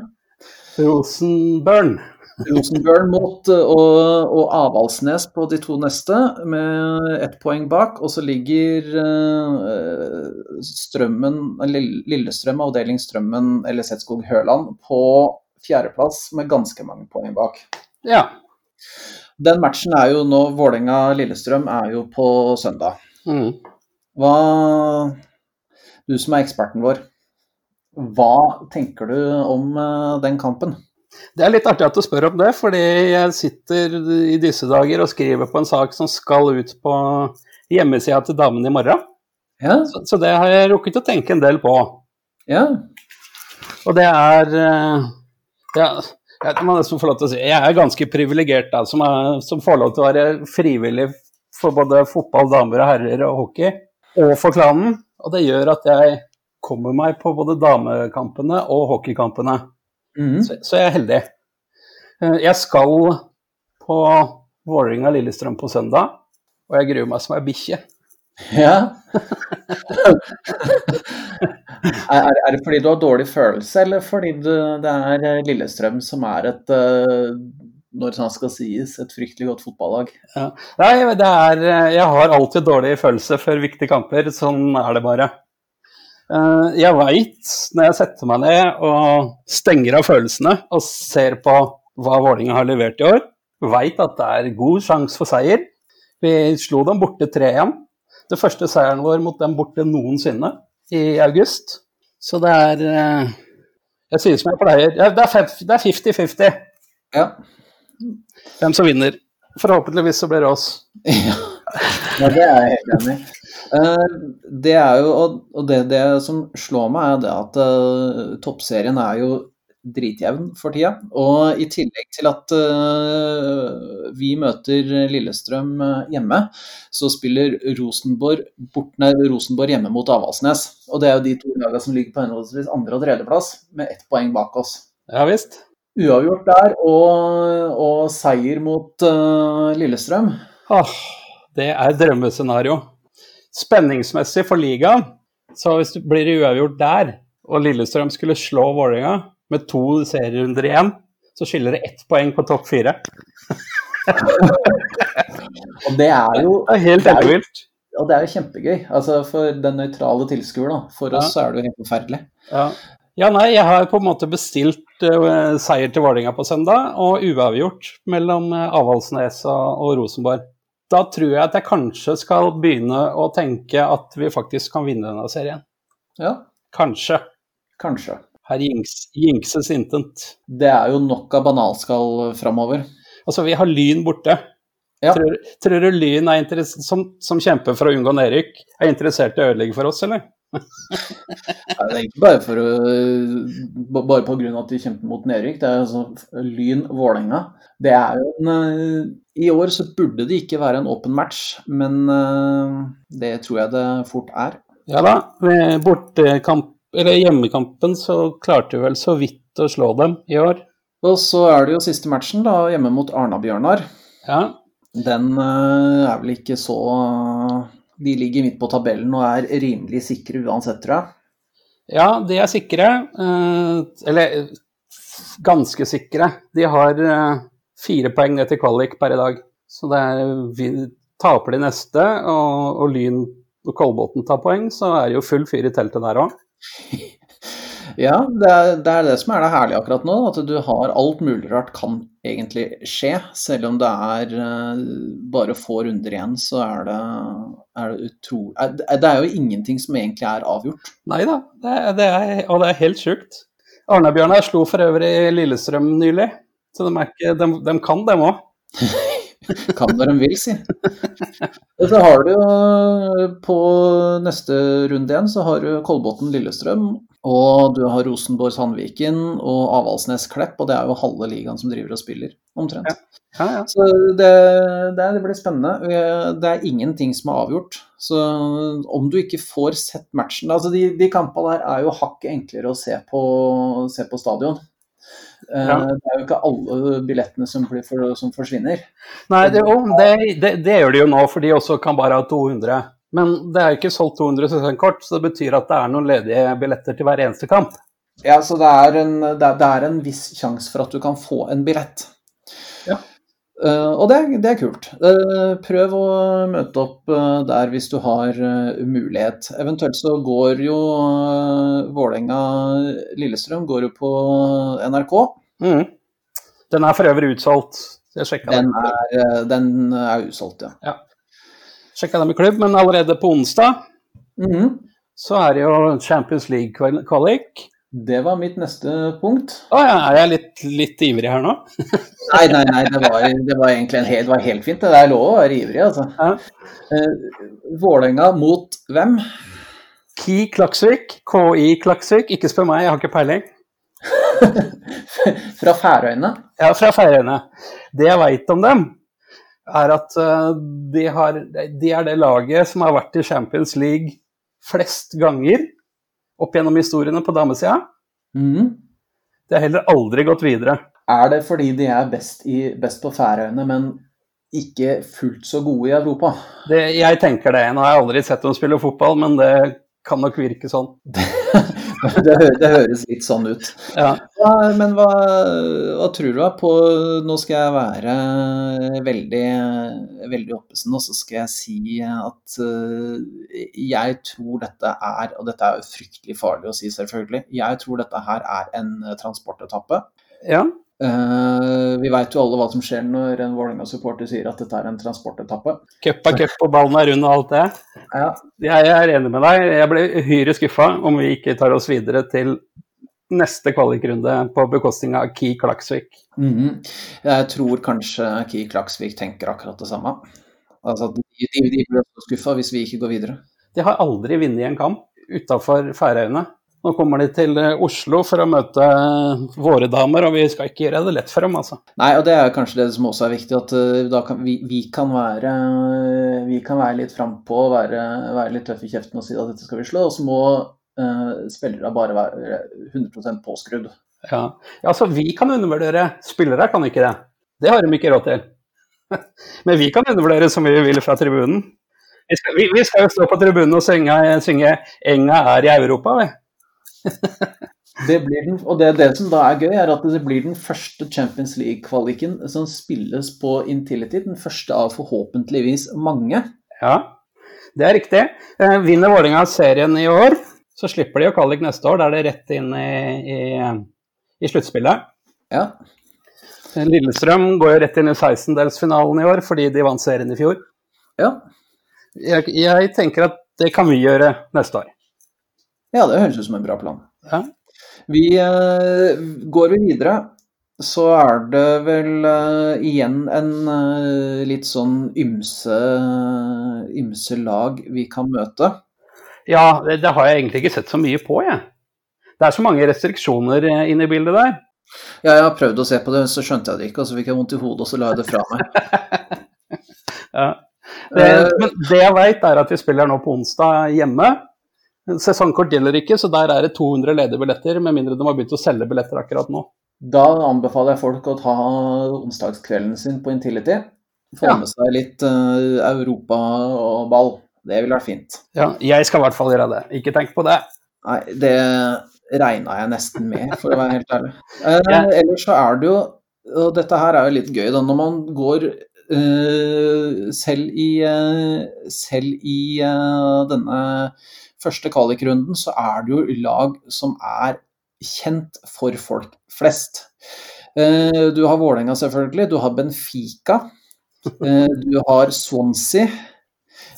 Rosenbørn. Rosenbjørn mot og, og Avaldsnes på de to neste, med ett poeng bak. Og så ligger uh, Strømmen, Lillestrøm, avdeling Strømmen, eller Setskog Høland, på fjerdeplass med ganske mange poeng bak. Ja. Den matchen er jo nå Vålerenga-Lillestrøm er jo på søndag. Mm. Hva Du som er eksperten vår, hva tenker du om eh, den kampen? Det er litt artig at du spør om det, fordi jeg sitter i disse dager og skriver på en sak som skal ut på hjemmesida til damene i morgen. Ja, Så, så det har jeg rukket å tenke en del på. ja. Og det er eh, ja, Jeg må nesten få lov til å si jeg er ganske privilegert som, er, som får lov til å være frivillig for både fotball, damer og herrer og hockey, og for klanen. Og det gjør at jeg kommer meg på både damekampene og hockeykampene. Mm. Så, så jeg er heldig. Eh, Jeg skal på Vålerenga-Lillestrøm på søndag, og jeg gruer meg som ei bikkje. Ja. er, er- det fordi du har dårlig følelse, eller fordi du, det er eh, Lillestrøm som er et eh, når det skal sies, et fryktelig godt fotballag? Nei, det er Jeg har alltid dårlig følelse før viktige kamper. Sånn er det bare. Eh, Jeg veit, når jeg setter meg ned og stenger av følelsene og ser på hva Vålinga har levert i år, veit at det er god sjanse for seier. Vi slo dem borte 3-1. Det første seieren vår mot dem borte noensinne i august. Så det er eh, Jeg sier som jeg pleier, det er fem- det er 50-50 Ja. hvem som vinner. Forhåpentligvis så blir det oss. Ja, ja det er jeg helt enig i. Eh, Det er jo, og- og det, det som slår meg, er det at eh, toppserien er jo dritjevn for tida. Og i tillegg til at uh, vi møter Lillestrøm eh, hjemme, så spiller Rosenborg, bort, nei, Rosenborg hjemme mot Avaldsnes. Og det er jo de to lagene som ligger på henholdsvis andre- og tredjeplass, med ett poeng bak oss. Ja visst. Uavgjort der og, og seier mot uh, Lillestrøm. Åh, det er drømmescenario. Spenningsmessig for ligaen Så hvis det blir uavgjort der, og Lillestrøm skulle slå Vålerenga med to serierunder igjen, så skiller det ett poeng på topp fire. Og det er jo Det er helt ellevilt. Og det er jo kjempegøy. Altså For den nøytrale tilskuer, da. For Ja. oss er det jo helt forferdelig. Ja. ja, nei, jeg har på en måte bestilt uh, seier til Vålerenga på søndag, og uavgjort mellom uh, Avaldsnes og, og Rosenborg. Da tror jeg at jeg kanskje skal begynne å tenke at vi faktisk kan vinne denne serien. Ja, Kanskje. kanskje. Her Jinkses jinxes intet. Det er jo nok av banalskall framover. Altså, vi har Lyn borte. Ja. Tror, tror du Lyn er som, som kjemper for å unngå nedrykk, er interessert i å ødelegge for oss, eller? Nei, Det er ikke bare for å Bare på grunn av at de kjemper mot nedrykk. Det er altså Lyn Vålerenga. Det er jo en eh, I år så burde det ikke være en åpen match, men eh, det tror jeg det fort er. Ja da, bortekamp, eller hjemmekampen så klarte vi vel så vidt å slå dem i år. Og så er det jo siste matchen, da, hjemme mot Arna-Bjørnar. Ja, Den eh, er vel ikke så De ligger midt på tabellen og er rimelig sikre uansett, tror jeg. ja de er sikre. eh, Eller ganske sikre. De har eh, fire poeng ned til kvalik per i dag. Så det er, vi taper de neste, og, og Lyn og Kolbotn tar poeng, så er det jo full fyr i teltet der òg. Ja, det er, det er det som er det herlige akkurat nå. At du har alt mulig rart kan egentlig skje. Selv om det er uh, bare få runder igjen, så er det, er det utrolig er- Det er jo ingenting som egentlig er avgjort. Nei da, og det er helt sjukt. Arne-Bjørnar slo for øvrig Lillestrøm nylig, så de, ikke, de, de kan dem òg. Kan når de vil, si. Og så har du jo på neste runde igjen, så har du Kolbotn Lillestrøm. Og du har Rosenborg Sandviken og Avaldsnes Klepp, og det er jo halve ligaen som driver og spiller, omtrent. Ja, ja. Så det, det, det blir spennende. Det er ingenting som er avgjort. Så om du ikke får sett matchen altså De, de kampene der er jo hakket enklere å se på, se på stadion. Eh, Ja. Det er jo ikke alle billettene som, blir for, som forsvinner. Nei, det, jo, det, det, det gjør de jo nå, for de også kan bare ha 200. Men det er jo ikke solgt 200 sesongkort, så det betyr at det er noen ledige billetter til hver eneste kamp. Ja, så det er en, det er, det er en viss sjanse for at du kan få en billett. Ja. Eh, og det, det er kult. Eh, prøv å møte opp eh, der hvis du har mulighet. Eventuelt så går jo uh, Vålerenga-Lillestrøm går jo på NRK. Mm. Den er for øvrig utsolgt. Jeg sjekka Den er, den er utsolgt, ja. Sjekka den i klubb, men allerede på onsdag mm. så er det jo Champions League-kvalik. Det var mitt neste punkt. Å ja, er jeg litt, litt ivrig her nå? Nei, nei, nei, det var, det var egentlig en helt, det var helt fint. Det er lov å være ivrig, altså. Ja. Eh, Vålerenga mot hvem? Ki Klaksvik, KI Klaksvik, ikke spør meg, jeg har ikke peiling. Fra Færøyene. Ja, fra Færøyene. Det jeg veit om dem, er at eh, de, har, de er det laget som har vært i Champions League flest ganger opp gjennom historiene på damesida. Mm. De har heller aldri gått videre. Er det fordi de er best, i, best på Færøyene, men ikke fullt så gode i Europa? Det, jeg tenker det. Nå har jeg aldri sett dem spille fotball, men det kan nok virke sånn. det, det høres litt sånn ut. Ja. Ja, men hva, hva tror du på Nå skal jeg være veldig, veldig oppesen, og så skal jeg si at eh, jeg tror dette er, og dette er jo fryktelig farlig å si selvfølgelig, jeg tror dette her er en eh, transportetappe. ja. Eh, vi veit jo alle hva som skjer når en Vålerenga-supporter sier at dette er en transportetappe. Cup er cup, og ballen er rund og alt det. Ja, Jeg er enig med deg. Jeg ble uhyre skuffa om vi ikke tar oss videre til neste kvalikrunde på bekostning av Ki Klaksvik. Mhm. Jeg tror kanskje Ki Klaksvik tenker akkurat det samme. Altså, de, de, de blir skuffa hvis vi ikke går videre. De har aldri vunnet en kamp utafor Færøyene. Nå kommer de til eh, Oslo for å møte eh, våre damer, og vi skal ikke gjøre det lett for dem, altså. Nei, og det er kanskje det som også er viktig, at eh, da kan, vi, vi, kan være, vi kan være litt frampå og være, være litt tøffe i kjeften og si at dette skal vi slå, og så må uh, spillere bare være 100% påskrudd. Ja. ja, altså vi kan undervurdere. Spillere kan ikke det. Det har de ikke råd til. Men vi kan undervurdere som vi vil fra tribunen. Vi skal, vi, vi skal jo stå på tribunen og synge, synge 'Enga er i Europa', vi. Det blir den, og det, det som da er gøy, er at det blir den første Champions League-kvaliken som spilles på Intility. Den første av forhåpentligvis mange. Ja, det er riktig. Eh, vinner Vålerenga serien i år, så slipper de jo kvalik neste år. Da er det rett inn i, i, i sluttspillet. Ja. Lillestrøm går jo rett inn i 16-delsfinalen i år fordi de vant serien i fjor. ja. Jeg, jeg tenker at det kan vi gjøre neste år. Ja, det høres ut som en bra plan. Ja. Vi eh, Går vi videre, så er det vel eh, igjen en eh, litt sånn ymse, ymse lag vi kan møte. Ja, det, det har jeg egentlig ikke sett så mye på, jeg. Det er så mange restriksjoner eh, inne i bildet der. Ja, jeg har prøvd å se på det, så skjønte jeg det ikke, og så fikk jeg vondt i hodet, og så la jeg det fra meg. Ja. Det, Eh, men det jeg veit, er at vi spiller nå på onsdag hjemme. Sesongkort gjelder ikke, så der er det 200 ledige billetter, med mindre de har begynt å selge billetter akkurat nå. Da anbefaler jeg folk å ta onsdagskvelden sin på Intility. Få Ja. med seg litt uh, Europa og ball. Det ville vært fint. Ja, jeg skal i hvert fall gjøre det. Ikke tenk på det. Nei, det regna jeg nesten med, for å være helt ærlig. Uh, Ja. Ellers så er det jo Og dette her er jo litt gøy, da. Når man går uh, selv i Selv i denne første kvalikrunden, så er det jo lag som er kjent for folk flest. Eh, du har Vålerenga, selvfølgelig. Du har Benfica. Eh, du har Swansea.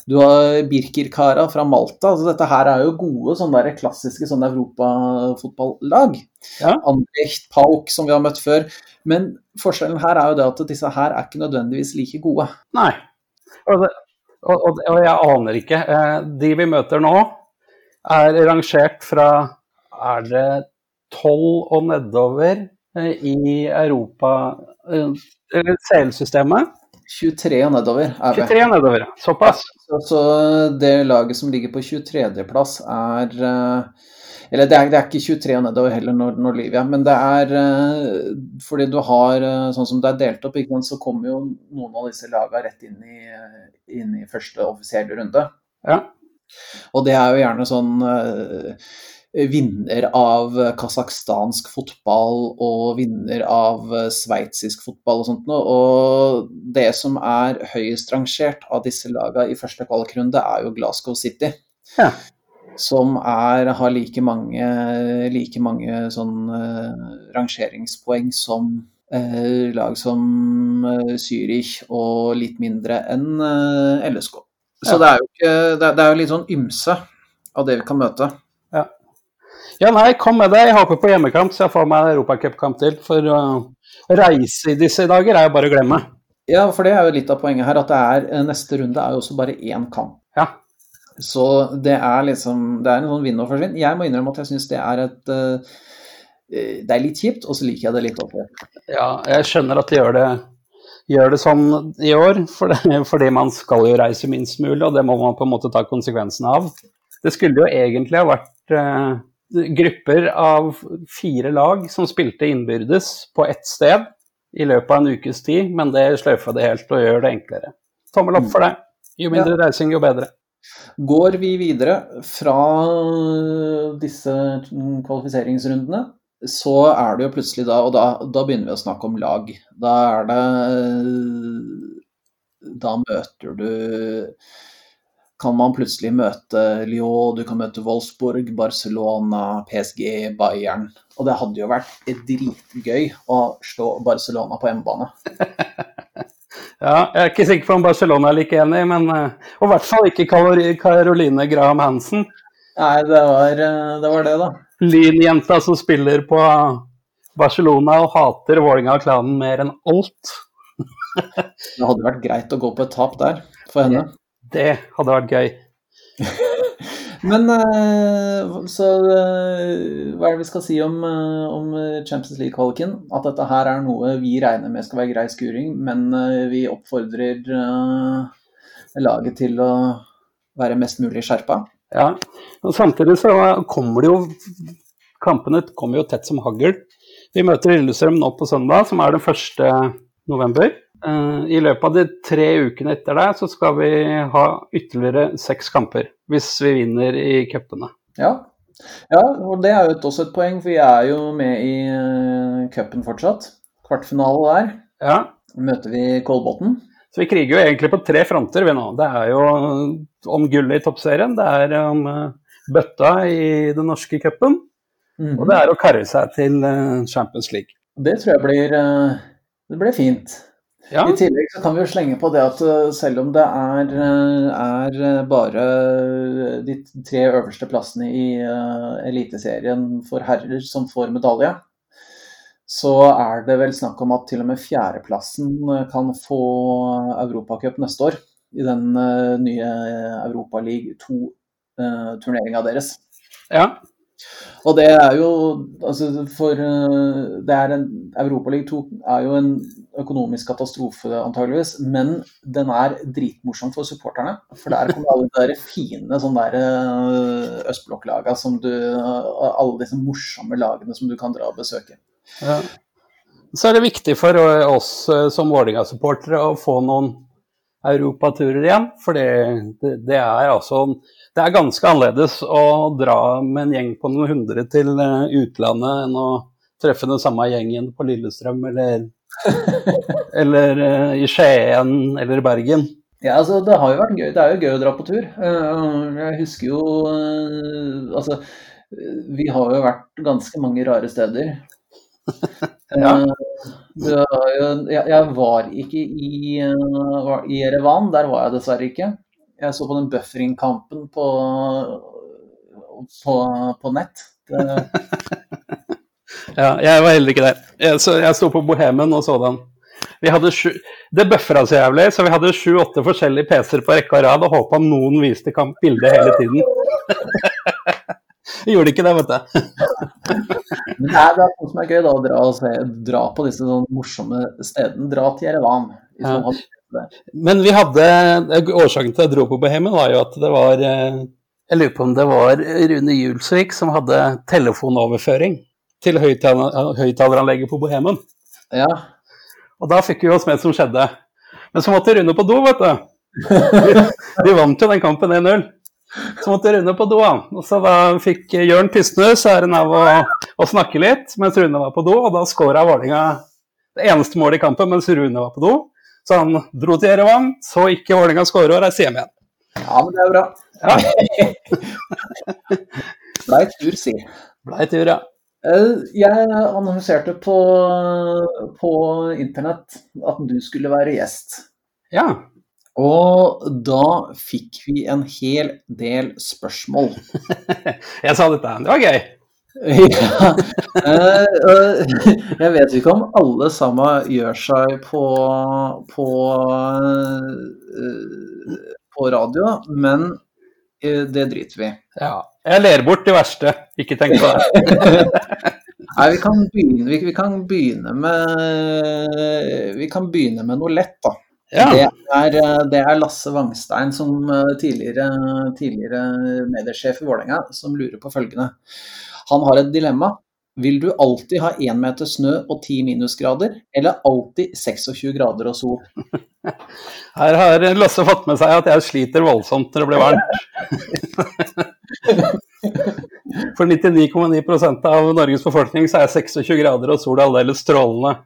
Du har Birkirkara fra Malta. Altså, dette her er jo gode sånne der klassiske sånne europafotballag. Ja. Andrecht, Pauk, som vi har møtt før. Men forskjellen her er jo det at disse her er ikke nødvendigvis like gode. Nei. Og, og, og jeg aner ikke. Eh, De vi møter nå, er rangert fra Er det tolv og nedover eh, i Europa seilsystemet? Eller CL-systemet? 23 og nedover er vi. 23 og nedover, såpass. Så, så det laget som ligger på 23.-plass er eh, Eller det er, det er ikke 23 og nedover heller når, når Livia, men det er eh, fordi du har eh, Sånn som det er delt opp, sant, så kommer jo noen av disse lagene rett inn i, inn i første offisielle runde. Ja. Og det er jo gjerne sånn eh, vinner av kasakhstansk fotball og vinner av eh, sveitsisk fotball og sånt noe. Og det som er høyest rangert av disse lagene i første kvalikrunde, er jo Glasgow City. Ja. Som er, har like mange, like mange sånn uh, rangeringspoeng som uh, lag som uh, Zürich og litt mindre enn LSK. Så Ja. det er jo ikke, det det er litt sånn ymse av det vi kan møte. Ja, nei, kom med det. Jeg håper på hjemmekamp, så jeg får meg en europacupkamp til. For å reise i disse dager er jo bare å glemme. Ja, for det er jo litt av poenget her, at det er, eh, neste runde er jo også bare én kamp. Ja. Så det er liksom Det er en sånn vinn og forsvinn. Jeg må innrømme at jeg syns det er et eh, Det er litt kjipt, og så liker jeg det litt oppi. ja, jeg skjønner at de gjør det, gjør det sånn i år, for det, fordi man skal jo reise minst mulig, og det må man på en måte ta konsekvensen av. Det skulle jo egentlig ha vært eh, grupper av fire lag som spilte innbyrdes på ett sted i løpet av en ukes tid, men det sløyfa det helt og gjør det enklere. Tommel opp for det. Jo mindre reising, jo bedre. Går vi videre fra disse kvalifiseringsrundene, så er det jo plutselig da Og da, da begynner vi å snakke om lag. Da er det Da møter du Kan man plutselig møte Lyon, du kan møte Wolfsburg, Barcelona, PSG, Bayern. Og det hadde jo vært dritgøy å slå Barcelona på hjemmebane. Ja, jeg er ikke sikker på om Barcelona er like enig, men eh, Og i hvert fall ikke Caroline Graham Hansen. Nei, det var eh, det, var det da. Lynjenta som spiller på Barcelona og hater Vålerenga-klanen mer enn alt. Det hadde vært greit å gå på et tap der for henne. Det hadde vært gøy. Men eh, så eh, hva er det vi skal si om, eh, om Champions League-kvaliken? At dette her er noe vi regner med skal være grei skuring, men vi oppfordrer laget til å være mest mulig skjerpa. Ja. Og samtidig så kommer det jo Kampene kommer jo tett som hagl. Vi møter Lillestrøm nå på søndag, som er den 1. november. Eh, I løpet av de tre ukene etter det så skal vi ha ytterligere seks kamper, hvis vi vinner i cupene. Ja. ja, og det er jo også et poeng, for vi er jo med i uh, cupen fortsatt. Kvartfinale der. Ja, Møter vi Kolbotn. Så vi kriger jo egentlig på tre fronter vi nå. Det er jo om gullet i toppserien, det er om eh, bøtta i den norske cupen, mm. og det er å karre seg til eh, Champions League. Det tror jeg blir, eh, det blir fint. Ja, I tillegg så kan vi jo slenge på det at eh, selv om det er, eh, er eh, bare de tre øverste plassene i eh, Eliteserien for herrer som får medalje, så er det vel snakk om at til og med fjerdeplassen eh, kan få Europacup neste år. I den eh, nye Europaliga 2-turneringa deres. ja. Og det er jo altså for eh, det er en Europaliga 2 er jo en økonomisk katastrofe antageligvis, men den er dritmorsom for supporterne. For der kommer alle de der fine sånn der eh, østblokklaga som du Alle disse morsomme lagene som du kan dra og besøke. Så er det viktig for oss eh, som Vålerenga-supportere å få noen europaturer igjen. For det, det, er altså Det er ganske annerledes å dra med en gjeng på noen hundre til eh, utlandet enn å treffe den samme gjengen på Lillestrøm eller, eller eh, i Skien eller Bergen. Ja, altså Det har jo vært gøy. Det er jo gøy å dra på tur. Jeg husker jo Altså, vi har jo vært ganske mange rare steder. Ja. Eh, jeg, var ikke i, eh, i Erevan, der var jeg dessverre ikke. Jeg så på den buffering-kampen på, på, på nett. Det, Ja, jeg var heller ikke der. Jeg, så jeg sto på Bohemen og så den. Sju, det bøffra så jævlig, så vi hadde sju-åtte forskjellige PC-er på rekke og rad og håpa noen viste kamp bildet hele tiden. Gjorde ikke det, vet du. men det er, noe som er gøy, da, å dra, se, dra på disse sånn morsomme stedene. Dra til Jerevan. Ja. Men vi hadde Årsaken til at jeg dro på Bohemen var jo at det var eh, Jeg lurer på om det var Rune Julsvik som hadde telefonoverføring til høyttaler- høyttaleranlegget på Bohemen. Ja. Og da fikk vi oss med som skjedde. Men så måtte Rune på do, vet du. De, de vant jo den kampen 1-0. Så måtte Rune på do, han. Og så da fikk Jørn Tysnes æren av å, å snakke litt mens Rune var på do, og da skåra Vålinga det eneste målet i kampen mens Rune var på do. Så han dro til Jerevan, så ikke Vålinga skåre og reiste hjem igjen. ja, men det er bra. Ja. Blei tur, si. Blei tur, ja. Eh, Jeg annonserte på, på internett at du skulle være gjest. Ja. Og da fikk vi en hel del spørsmål. Jeg sa dette, det var gøy. Ja. Eh, eh, Jeg vet ikke om alle sammen gjør seg på, på, eh, på radio, men det driter vi i. Ja. Jeg ler bort de verste, ikke tenk på det. Nei, vi kan begynne, vi, vi kan begynne med Vi kan begynne med noe lett, da. Ja. Det, er, eh, det er Lasse Wangstein, som eh, tidligere, tidligere mediesjef i Vålerenga, som lurer på følgende. Han har et dilemma. Vil du alltid ha én meter snø og ti minusgrader, eller alltid 26 grader og sol? Her har Lasse fått med seg at jeg sliter voldsomt når det blir varmt. For 99,9% av Norges befolkning så er 26 grader og sol aldeles strålende.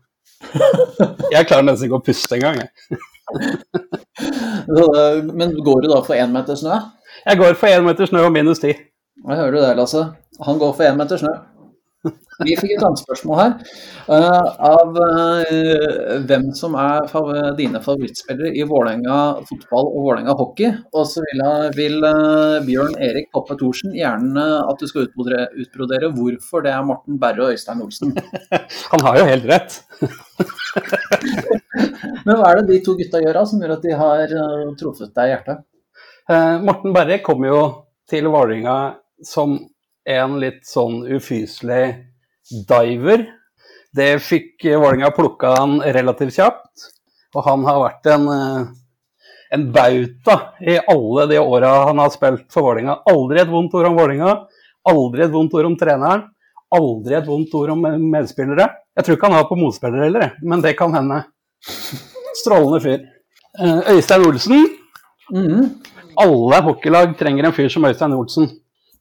Jeg klarer nesten ikke å puste engang. jeg. Men går du da for én meter snø? Jeg går for én meter snø og minus ti. Jeg hører du det, Lasse. Han går for én meter snø. Vi fikk et annet spørsmål her Uh, av uh, hvem som er fav dine favorittspillere i Vålerenga fotball og Vålerenga hockey. Og så vil, vil uh, Bjørn Erik Poppe Thorsen gjerne at du skal utbrodere, utbrodere hvorfor det er Morten Berre og Øystein Olsen. Han har jo helt rett. Men hva er det de to gutta gjør da, som gjør at de har truffet deg i hjertet? Morten Berre kom jo til Vålerenga som en litt sånn ufyselig diver. Det fikk Vålinga Vålerenga plukka han relativt kjapt, og han har vært en, eh, en bauta i alle de åra han har spilt for Vålerenga. Aldri et vondt ord om Vålerenga, aldri et vondt ord om treneren, aldri et vondt ord om medspillere. Jeg tror ikke han har på motspillere heller, men det kan hende. strålende fyr. Eh, Øystein Olsen. Mhm. Alle hockeylag trenger en fyr som Øystein Olsen.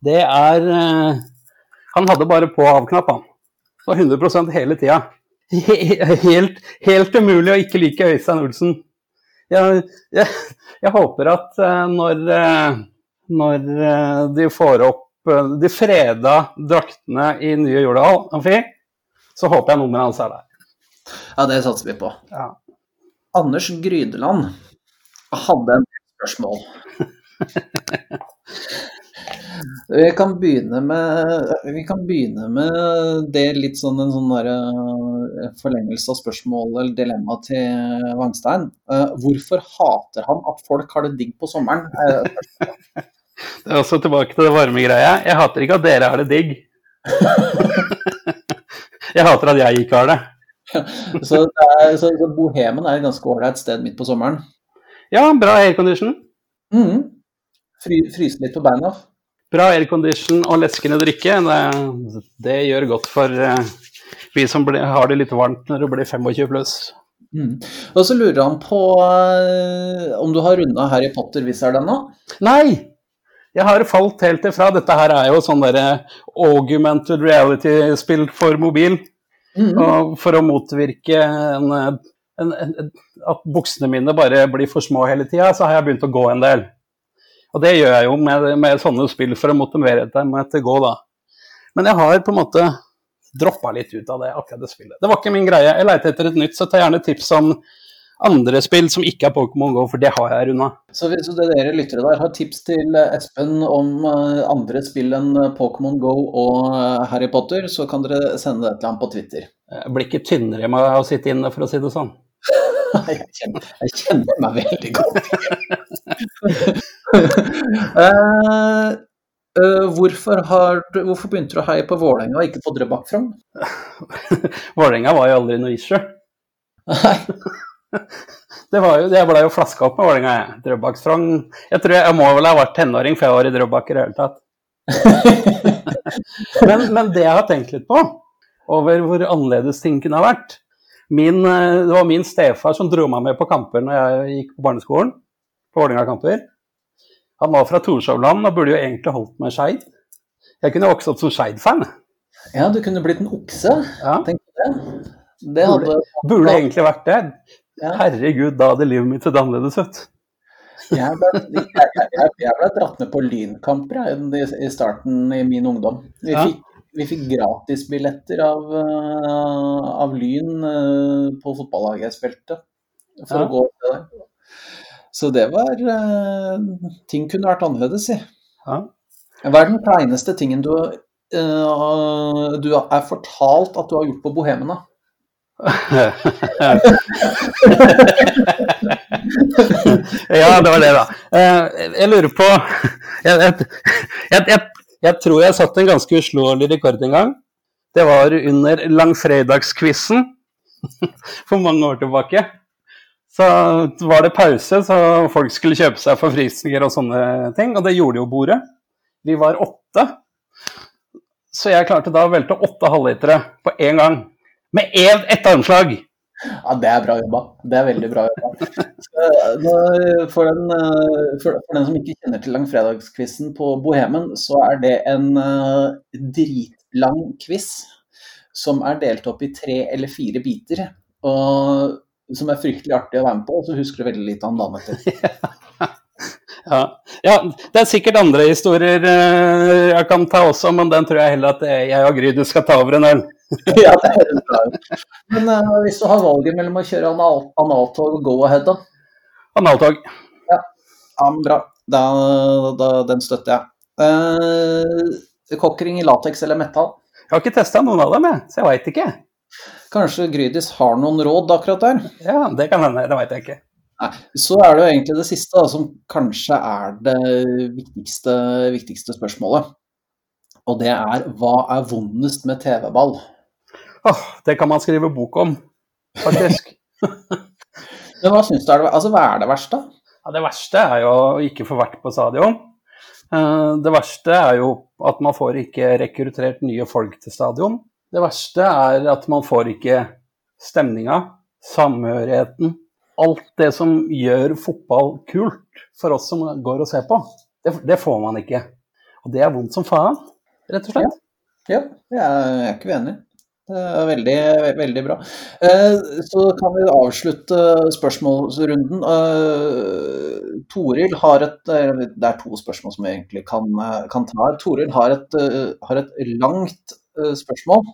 Det er eh, Han hadde bare på av-knapp, han. Det var 100 hele tida. Helt, helt umulig å ikke like Øystein Olsen. Jeg, jeg, jeg håper at eh, når, eh, når de får opp de freda draktene i nye Jordal Amfi, så håper jeg nummeret hans er der. Ja, det satser vi på. Ja. Anders Grydeland hadde en spørsmål. Vi kan begynne med, vi kan begynne med det litt sånn en sånn der, eh, forlengelse av spørsmålet eller dilemma til Vangstein. Eh, Hvorfor hater han at folk har det digg på sommeren? Eh, Det er også tilbake til det varme greia. Jeg hater ikke at dere har det digg. jeg hater at jeg ikke har det. Så, det er, så Bohemen er et ganske ålreit sted midt på sommeren. Ja, bra aircondition. Mm. Fry, fryse litt på beina. Bra aircondition og leskende drikke. Det, det gjør godt for eh, vi som ble, har det litt varmt når det blir 25 pluss. Mm. Og så lurer han på eh, om du har runda Harry Potter hvis er den nå? Nei! Jeg har falt helt ifra. Dette her er jo sånn derre augmented reality-spill for mobil. Mm. Og for å motvirke en, en, en, at buksene mine bare blir for små hele tida, så har jeg begynt å gå en del. Og det gjør jeg jo med, med sånne spill for å motivere meg til å gå, da. Men jeg har på en måte droppa litt ut av det akkurat det spillet. Det var ikke min greie. Jeg leter etter et nytt, så ta gjerne tips om andre spill som ikke er Pokémon GO, for det har jeg runda. Så hvis dere lyttere der har tips til eh, Espen om eh, andre spill enn eh, Pokémon Go og Harry Potter, så kan dere sende det til ham på Twitter. Jeg blir ikke tynnere med å sitte inne, for å si det sånn. Jeg kjenner, jeg kjenner meg veldig godt Eh, hvorfor, har hvorfor begynte du å heie på Vålerenga og ikke på Drøbak Frogn? Vålerenga var jo aldri noe var jo, jeg ble jo flaska opp med Vålerenga, jeg. Drøbak-Frogn. Jeg tror jeg, jeg må vel ha vært tenåring før jeg var i Drøbak i det hele tatt. Men, men det jeg har tenkt litt på, over hvor annerledes ting kunne ha vært min, eh, Det var min stefar som dro meg med på kamper når jeg gikk på barneskolen. På Vålerenga-kamper. Han var fra Torshovland og burde jo egentlig holdt med Skeid. Jeg kunne vokst opp som Skeid-fan. Ja, du kunne blitt en okse, Ja. Tenk det. Det hadde Burde egentlig vært det. Ja. Herregud, da hadde livet mitt sett annerledes ut. Jeg ble, jeg, jeg, jeg ble dratt med på lynkamper i- i starten i min ungdom. Vi Ja. fikk, vi fikk gratisbilletter av, eh, av Lyn eh, på fotballaget jeg spilte, for Ja. å gå til det. Så det var eh, Ting kunne vært annerledes, si. Ja. Hva er den kleineste tingen du, eh, du er fortalt at du har gjort på Bohemen, da? ja, det var det, da. Eh, Jeg lurer på Jeg, jeg, jeg, jeg, jeg tror jeg satte en ganske uslåelig rekord en gang. Det var under langfredagsquizen for mange år tilbake. Så var det pause, så folk skulle kjøpe seg forfriskninger og sånne ting. Og det gjorde jo bordet. Vi var åtte. Så jeg klarte da å velte åtte halvlitere på én gang. Med én, ett. Ja, det er bra jobba. Det er veldig bra jobba. For den, eh, for den som ikke kjenner til langfredagskvissen på Bohemen, så er det en eh, dritlang quiz som er delt opp i tre eller fire biter. Og som er fryktelig artig å være med på, og så husker du veldig lite om dagen etter. Ja. ja, det er sikkert andre historier eh, jeg kan ta også, men den tror jeg heller at jeg og Gryde skal ta over en øl. ja, det høres bra ut. Men eh, hvis du har valget mellom å kjøre anal analtog og go-ahead, da? Analtog. Ja, men bra. Da, da, den støtter jeg. Eh, Cockring i lateks eller metall? Jeg har ikke testa noen av dem, jeg, så jeg veit ikke. Kanskje Grydis har noen råd akkurat der? Ja, Det kan hende, det veit jeg ikke. Nei, så er det jo egentlig det siste, da, som kanskje er det viktigste, viktigste spørsmålet. Og det er hva er vondest med TV-ball? Åh, det kan man skrive bok om, faktisk. Men hva syns du er det, altså, hva er det verste? Ja, det verste er jo å ikke få vært på stadion. Eh, Det verste er jo at man får ikke rekruttert nye folk til stadion. Det verste er at man får ikke stemninga, samhørigheten, alt det som gjør fotball kult for oss som går og ser på, det, det får man ikke. Og det er vondt som faen, rett og slett. Ja, jeg er ikke uenig. Det er veldig, veldig bra. Eh, Så kan vi avslutte spørsmålsrunden. Eh, Toril har et Det er to spørsmål som vi egentlig kan, eh, kan ta. Toril har et, har et langt spørsmål.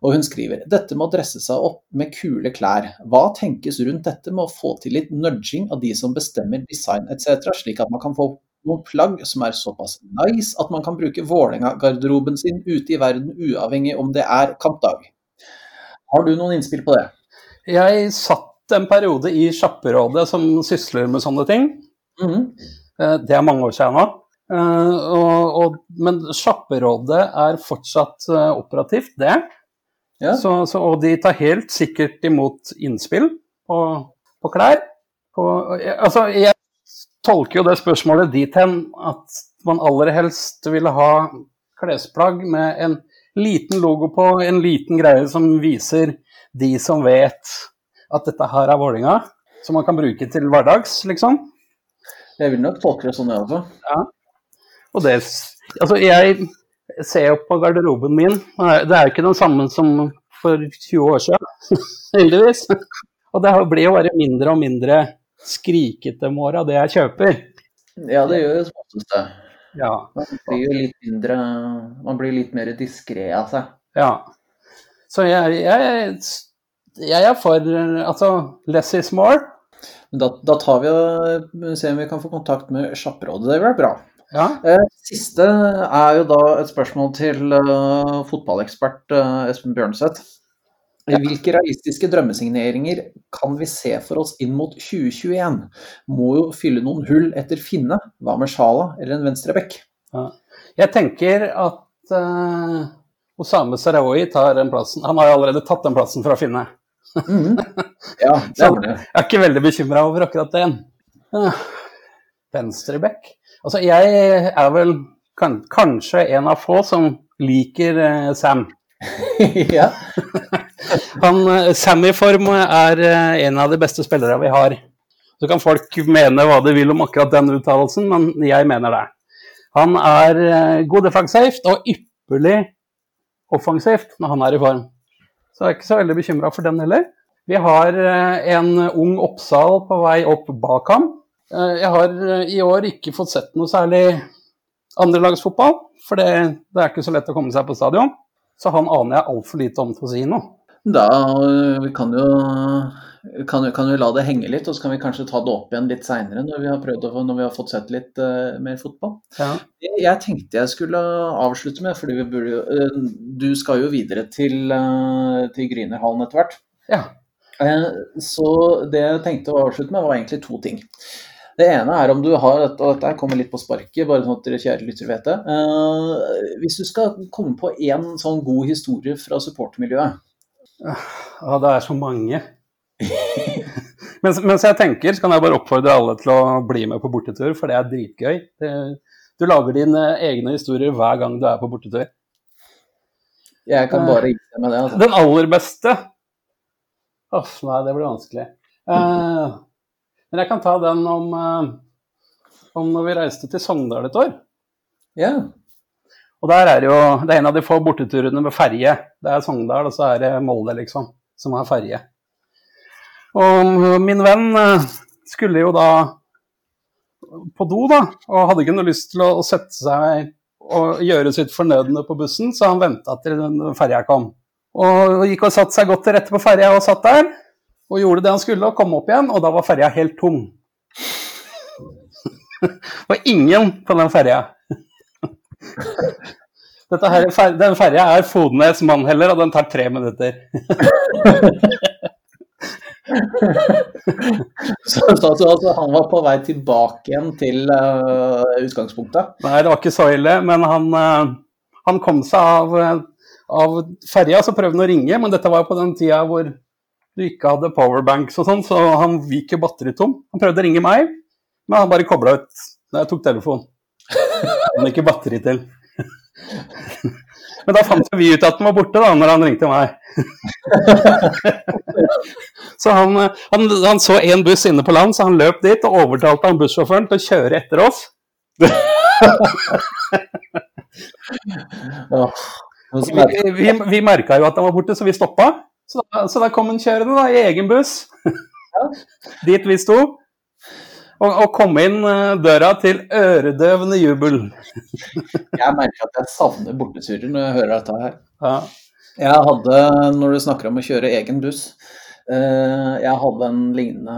Og hun skriver dette med å dresse seg opp med kule klær. Hva tenkes rundt dette med å få til litt nudging av de som bestemmer design etc., slik at man kan få noen plagg som er såpass nice at man kan bruke Vålerenga-garderoben sin ute i verden uavhengig om det er kampdag. Har du noen innspill på det? Jeg satt en periode i Sjapperådet som sysler med sånne ting. Mm -hmm. Det er mange år siden nå. Eh, Og, og, men Sjapperådet er fortsatt eh, operativt, det. Ja. Så, så, og de tar helt sikkert imot innspill på, på klær. På, altså, jeg tolker jo det spørsmålet dit hen at man aller helst ville ha klesplagg med en liten logo på, en liten greie som viser de som vet at dette her er Vålinga, som man kan bruke til hverdags, liksom. Jeg vil nok tolke det sånn, jeg også. Og det, altså jeg ser jo på garderoben min, det er jo ikke den samme som for 20 år siden, heldigvis. Og det blir jo bare mindre og mindre skrikete med åra, det jeg kjøper. Ja, det gjør jo som oftest det. Ja, Man blir jo litt mindre Man blir litt mer diskré av seg. ja. Så jeg, jeg, jeg er for altså less is more. Da, da tar vi og ser om vi kan få kontakt med Sjapperådet. Det ville vært bra. Ja. Eh, Siste er jo da et spørsmål til eh, fotballekspert eh, Espen Bjørnseth. Hvilke realistiske drømmesigneringer kan vi se for oss inn mot 2021? Må jo fylle noen hull etter Finne. Hva med Sjala eller en venstrebekk? Jeg tenker at uh, Osame Sarawi tar den plassen. Han har jo allerede tatt den plassen fra Finne. Mhm. Ja, det Så jeg er ikke veldig bekymra over akkurat den. Uh, Venstrebekk Altså, jeg er vel kan, kanskje en av få som liker eh, Sam. ja. Han, eh, Sam i form er eh, en av de beste spillere vi har. Så kan folk mene hva de vil om akkurat den uttalelsen, men jeg mener det. Han er eh, god defensivt og ypperlig offensivt når han er i form. Så jeg er ikke så veldig bekymra for den heller. Vi har eh, en ung Oppsal på vei opp bak ham. Eh, Jeg har eh, i år ikke fått sett noe særlig andrelagsfotball, for det, det er ikke så lett å komme seg på stadion. Så han aner jeg altfor lite om til å si noe. Da øh, vi kan jo kan, kan jo la det henge litt, og så kan vi kanskje ta det opp igjen litt seinere når, vi har prøvd å når vi har fått sett litt uh, mer fotball. Ja. Jeg, tenkte jeg skulle avslutte med, fordi vi burde øh, Du skal jo videre til, uh, til Grünerhallen etter hvert. ja. Eh, Så det jeg tenkte å avslutte med, var egentlig to ting. Det ene er om du har, og dette kommer litt på sparket, bare sånn at dere kjære lyttere vet det. Uh, Hvis du skal komme på én sånn god historie fra supportermiljøet, Ja, det er så mange. mens, mens jeg tenker, så kan jeg bare oppfordre alle til å bli med på bortetur, for det er dritgøy. Det, du lager dine egne historier hver gang du er på bortetur. jeg kan bare deg med det. Altså. Den aller beste Uff, nei, det blir vanskelig. Eh, men jeg kan ta den om, eh, om når vi reiste til Sogndal et år. Ja. Og der er jo Det er en av de få borteturene med ferje. Det er Sogndal, og så er det Molde, liksom, som har ferje. Og min venn eh, skulle jo da på do, da, og hadde ikke noe lyst til å å sette seg og gjøre sitt fornødne på bussen, så han venta til den ferja kom. Og gikk og satte seg godt til rette på ferja og satt der. Og gjorde det han skulle, og kom opp igjen, og da var ferja helt tom. og ingen på den ferja. Her, den ferja er Fodnes-Mannheller, og den tar tre minutter. Så, så, så, så han var på vei tilbake igjen til uh, utgangspunktet. Nei, det var ikke så ille, men han, uh, han kom seg av, eh, av ferja, så prøvde han å ringe, men dette var på den tida hvor du ikke hadde powerbanks og sånn, så han gikk jo batteri tom. Han prøvde å ringe meg, men han bare kobla ut da jeg tok telefonen. Han ikke batteri til. Men da fant vi ut at den var borte, da, når han ringte meg. så han, han, han så en buss inne på land, så han løp dit og overtalte han bussjåføren til å kjøre etter oss. Vi, vi, vi merka jo at den var borte, så vi stoppa. Så så da kom han kjørende da, i egen buss dit vi sto. Og, og kom inn eh, døra til øredøvende jubel. Jeg merker at jeg savner borteturer når jeg hører dette her. Ja. Jeg hadde, når du snakker om å kjøre egen buss, eh, jeg hadde en lignende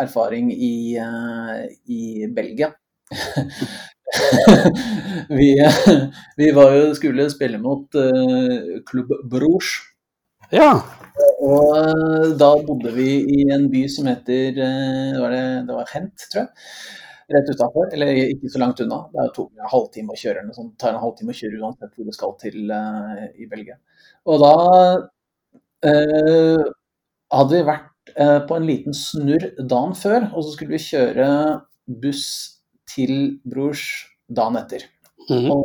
erfaring i, eh, i Belgia. vi, vi var jo, skulle spille mot Klubb Bruges. Ja. Og eh, da bodde vi i en by som heter eh, var det, det var Hent, tror jeg. Rett utafor, eller ikke så langt unna. Det tok en halvtime å kjøre, noe. Det tar en halvtime å kjøre uansett hvor du skal til eh, i Belgia. Og da eh, hadde vi vært eh, på en liten snurr dagen før, og så skulle vi kjøre buss til Brors dagen etter. Mhm.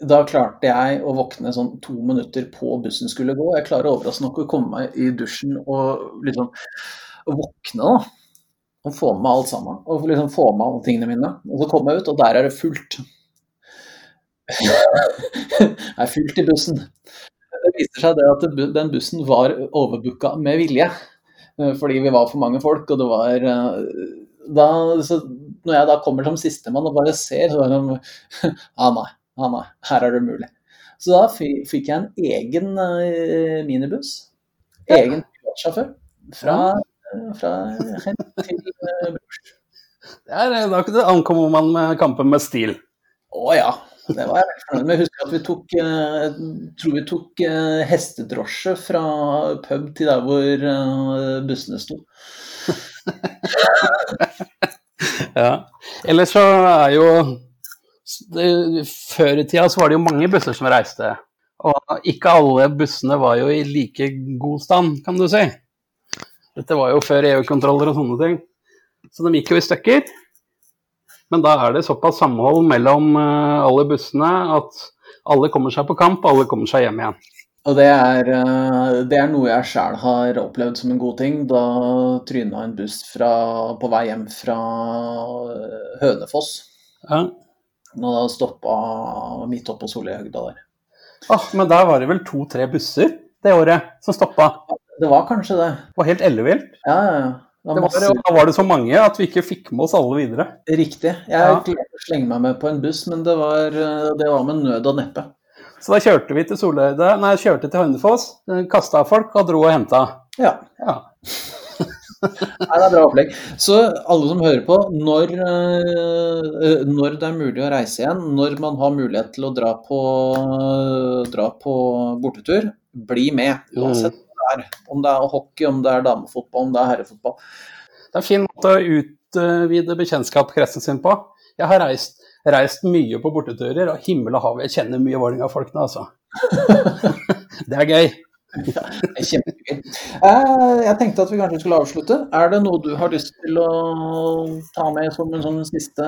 Da klarte jeg å våkne sånn to minutter på bussen skulle gå. Jeg klarer overraskende nok å komme meg i dusjen og liksom våkne, da. Og få med alt sammen. Og liksom få med alle tingene mine. Og så kommer jeg ut, og der er det fullt. det er fullt i bussen. Det viser seg det at den bussen var overbooka med vilje. Eh, Fordi vi var for mange folk, og det var eh, da, så Når jeg da kommer som sistemann og bare ser, så er det Ja, nei, nei, her er det mulig. Så da fikk jeg en egen eh, minibuss. Egen privatsjåfør. Fra, eh, fra Hent til Brors. Da da ankommer man med kampen med stil. Å ja, det var jeg veldig fornøyd med. Jeg husker at vi tok, eh, tror vi tok eh, hestedrosje fra pub til der hvor eh, bussene sto. Ja. Ellers så er jo det, Før i tida så var det jo mange busser som reiste. Og ikke alle bussene var jo i like god stand, kan du si. Dette var jo før EU-kontroller og sånne ting. Så de gikk jo i stykker. Men da er det såpass samhold mellom eh, alle bussene at alle kommer seg på kamp, alle kommer seg hjem igjen. Og det er, eh, det er noe jeg sjøl har opplevd som en god ting. Da tryna en buss fra, på vei hjem fra eh, Hønefoss. Ja. Og det stoppa midt oppå Solihøgda der. Ah, men der var det vel to-tre busser det året som stoppa. Det var kanskje det. Det var helt ellevilt. Ja, ja, ja. Det Det var var, da var det så mange at vi ikke fikk med oss alle videre. Riktig. Jeg Ja. slenge meg med på en buss, men det var, eh, det var med nød og neppe. Så da kjørte vi til Soløyde, nei, kjørte til Hønefoss, kasta folk og dro og henta. Ja. Ja. Nei, det er bra opplegg. Så alle som hører på, når, eh, når det er mulig å reise igjen, når man har mulighet til å dra på, dra på bortetur, bli med. Uansett hva det er. Om det er hockey, om det er damefotball, om det er herrefotball. Det er en fin måte å utvide bekjentskapskretsen sin på. Jeg har reist, reist mye på borteturer, og himmel og hav, jeg kjenner mye Vålerenga-folkene, altså. det er gøy. Er kjempegøy. Eh, Jeg tenkte at vi kanskje skulle avslutte. Er det noe du har lyst til å ta med som en sånn siste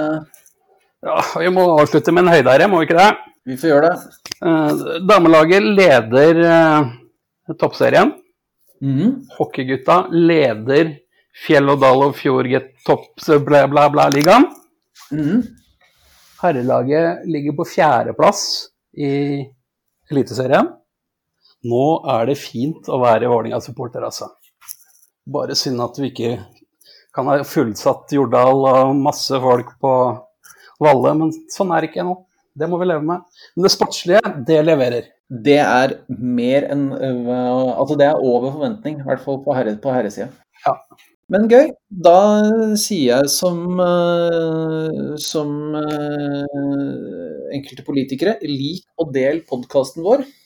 Ja, vi må avslutte med en høydare, må vi ikke det? Vi får gjøre det. Eh, damelaget leder eh, toppserien. Mhm. Hockeygutta leder Fjell og Dal og Fjordget topps bla, bla, bla ligaen. Mhm. Herrelaget ligger på fjerdeplass i Eliteserien. Nå er det fint å være Vålerenga-supporter, altså. Bare synd at vi ikke kan ha fullsatt Jordal og masse folk på Valle, men sånn er det ikke nå. Det må vi leve med. Men det sportslige, det leverer. Det er mer enn Altså, det er over forventning, i hvert fall på, herre, på herresida. Ja. Men gøy. Da sier jeg som, øh, som øh, enkelte politikere, lik og del podkasten vår.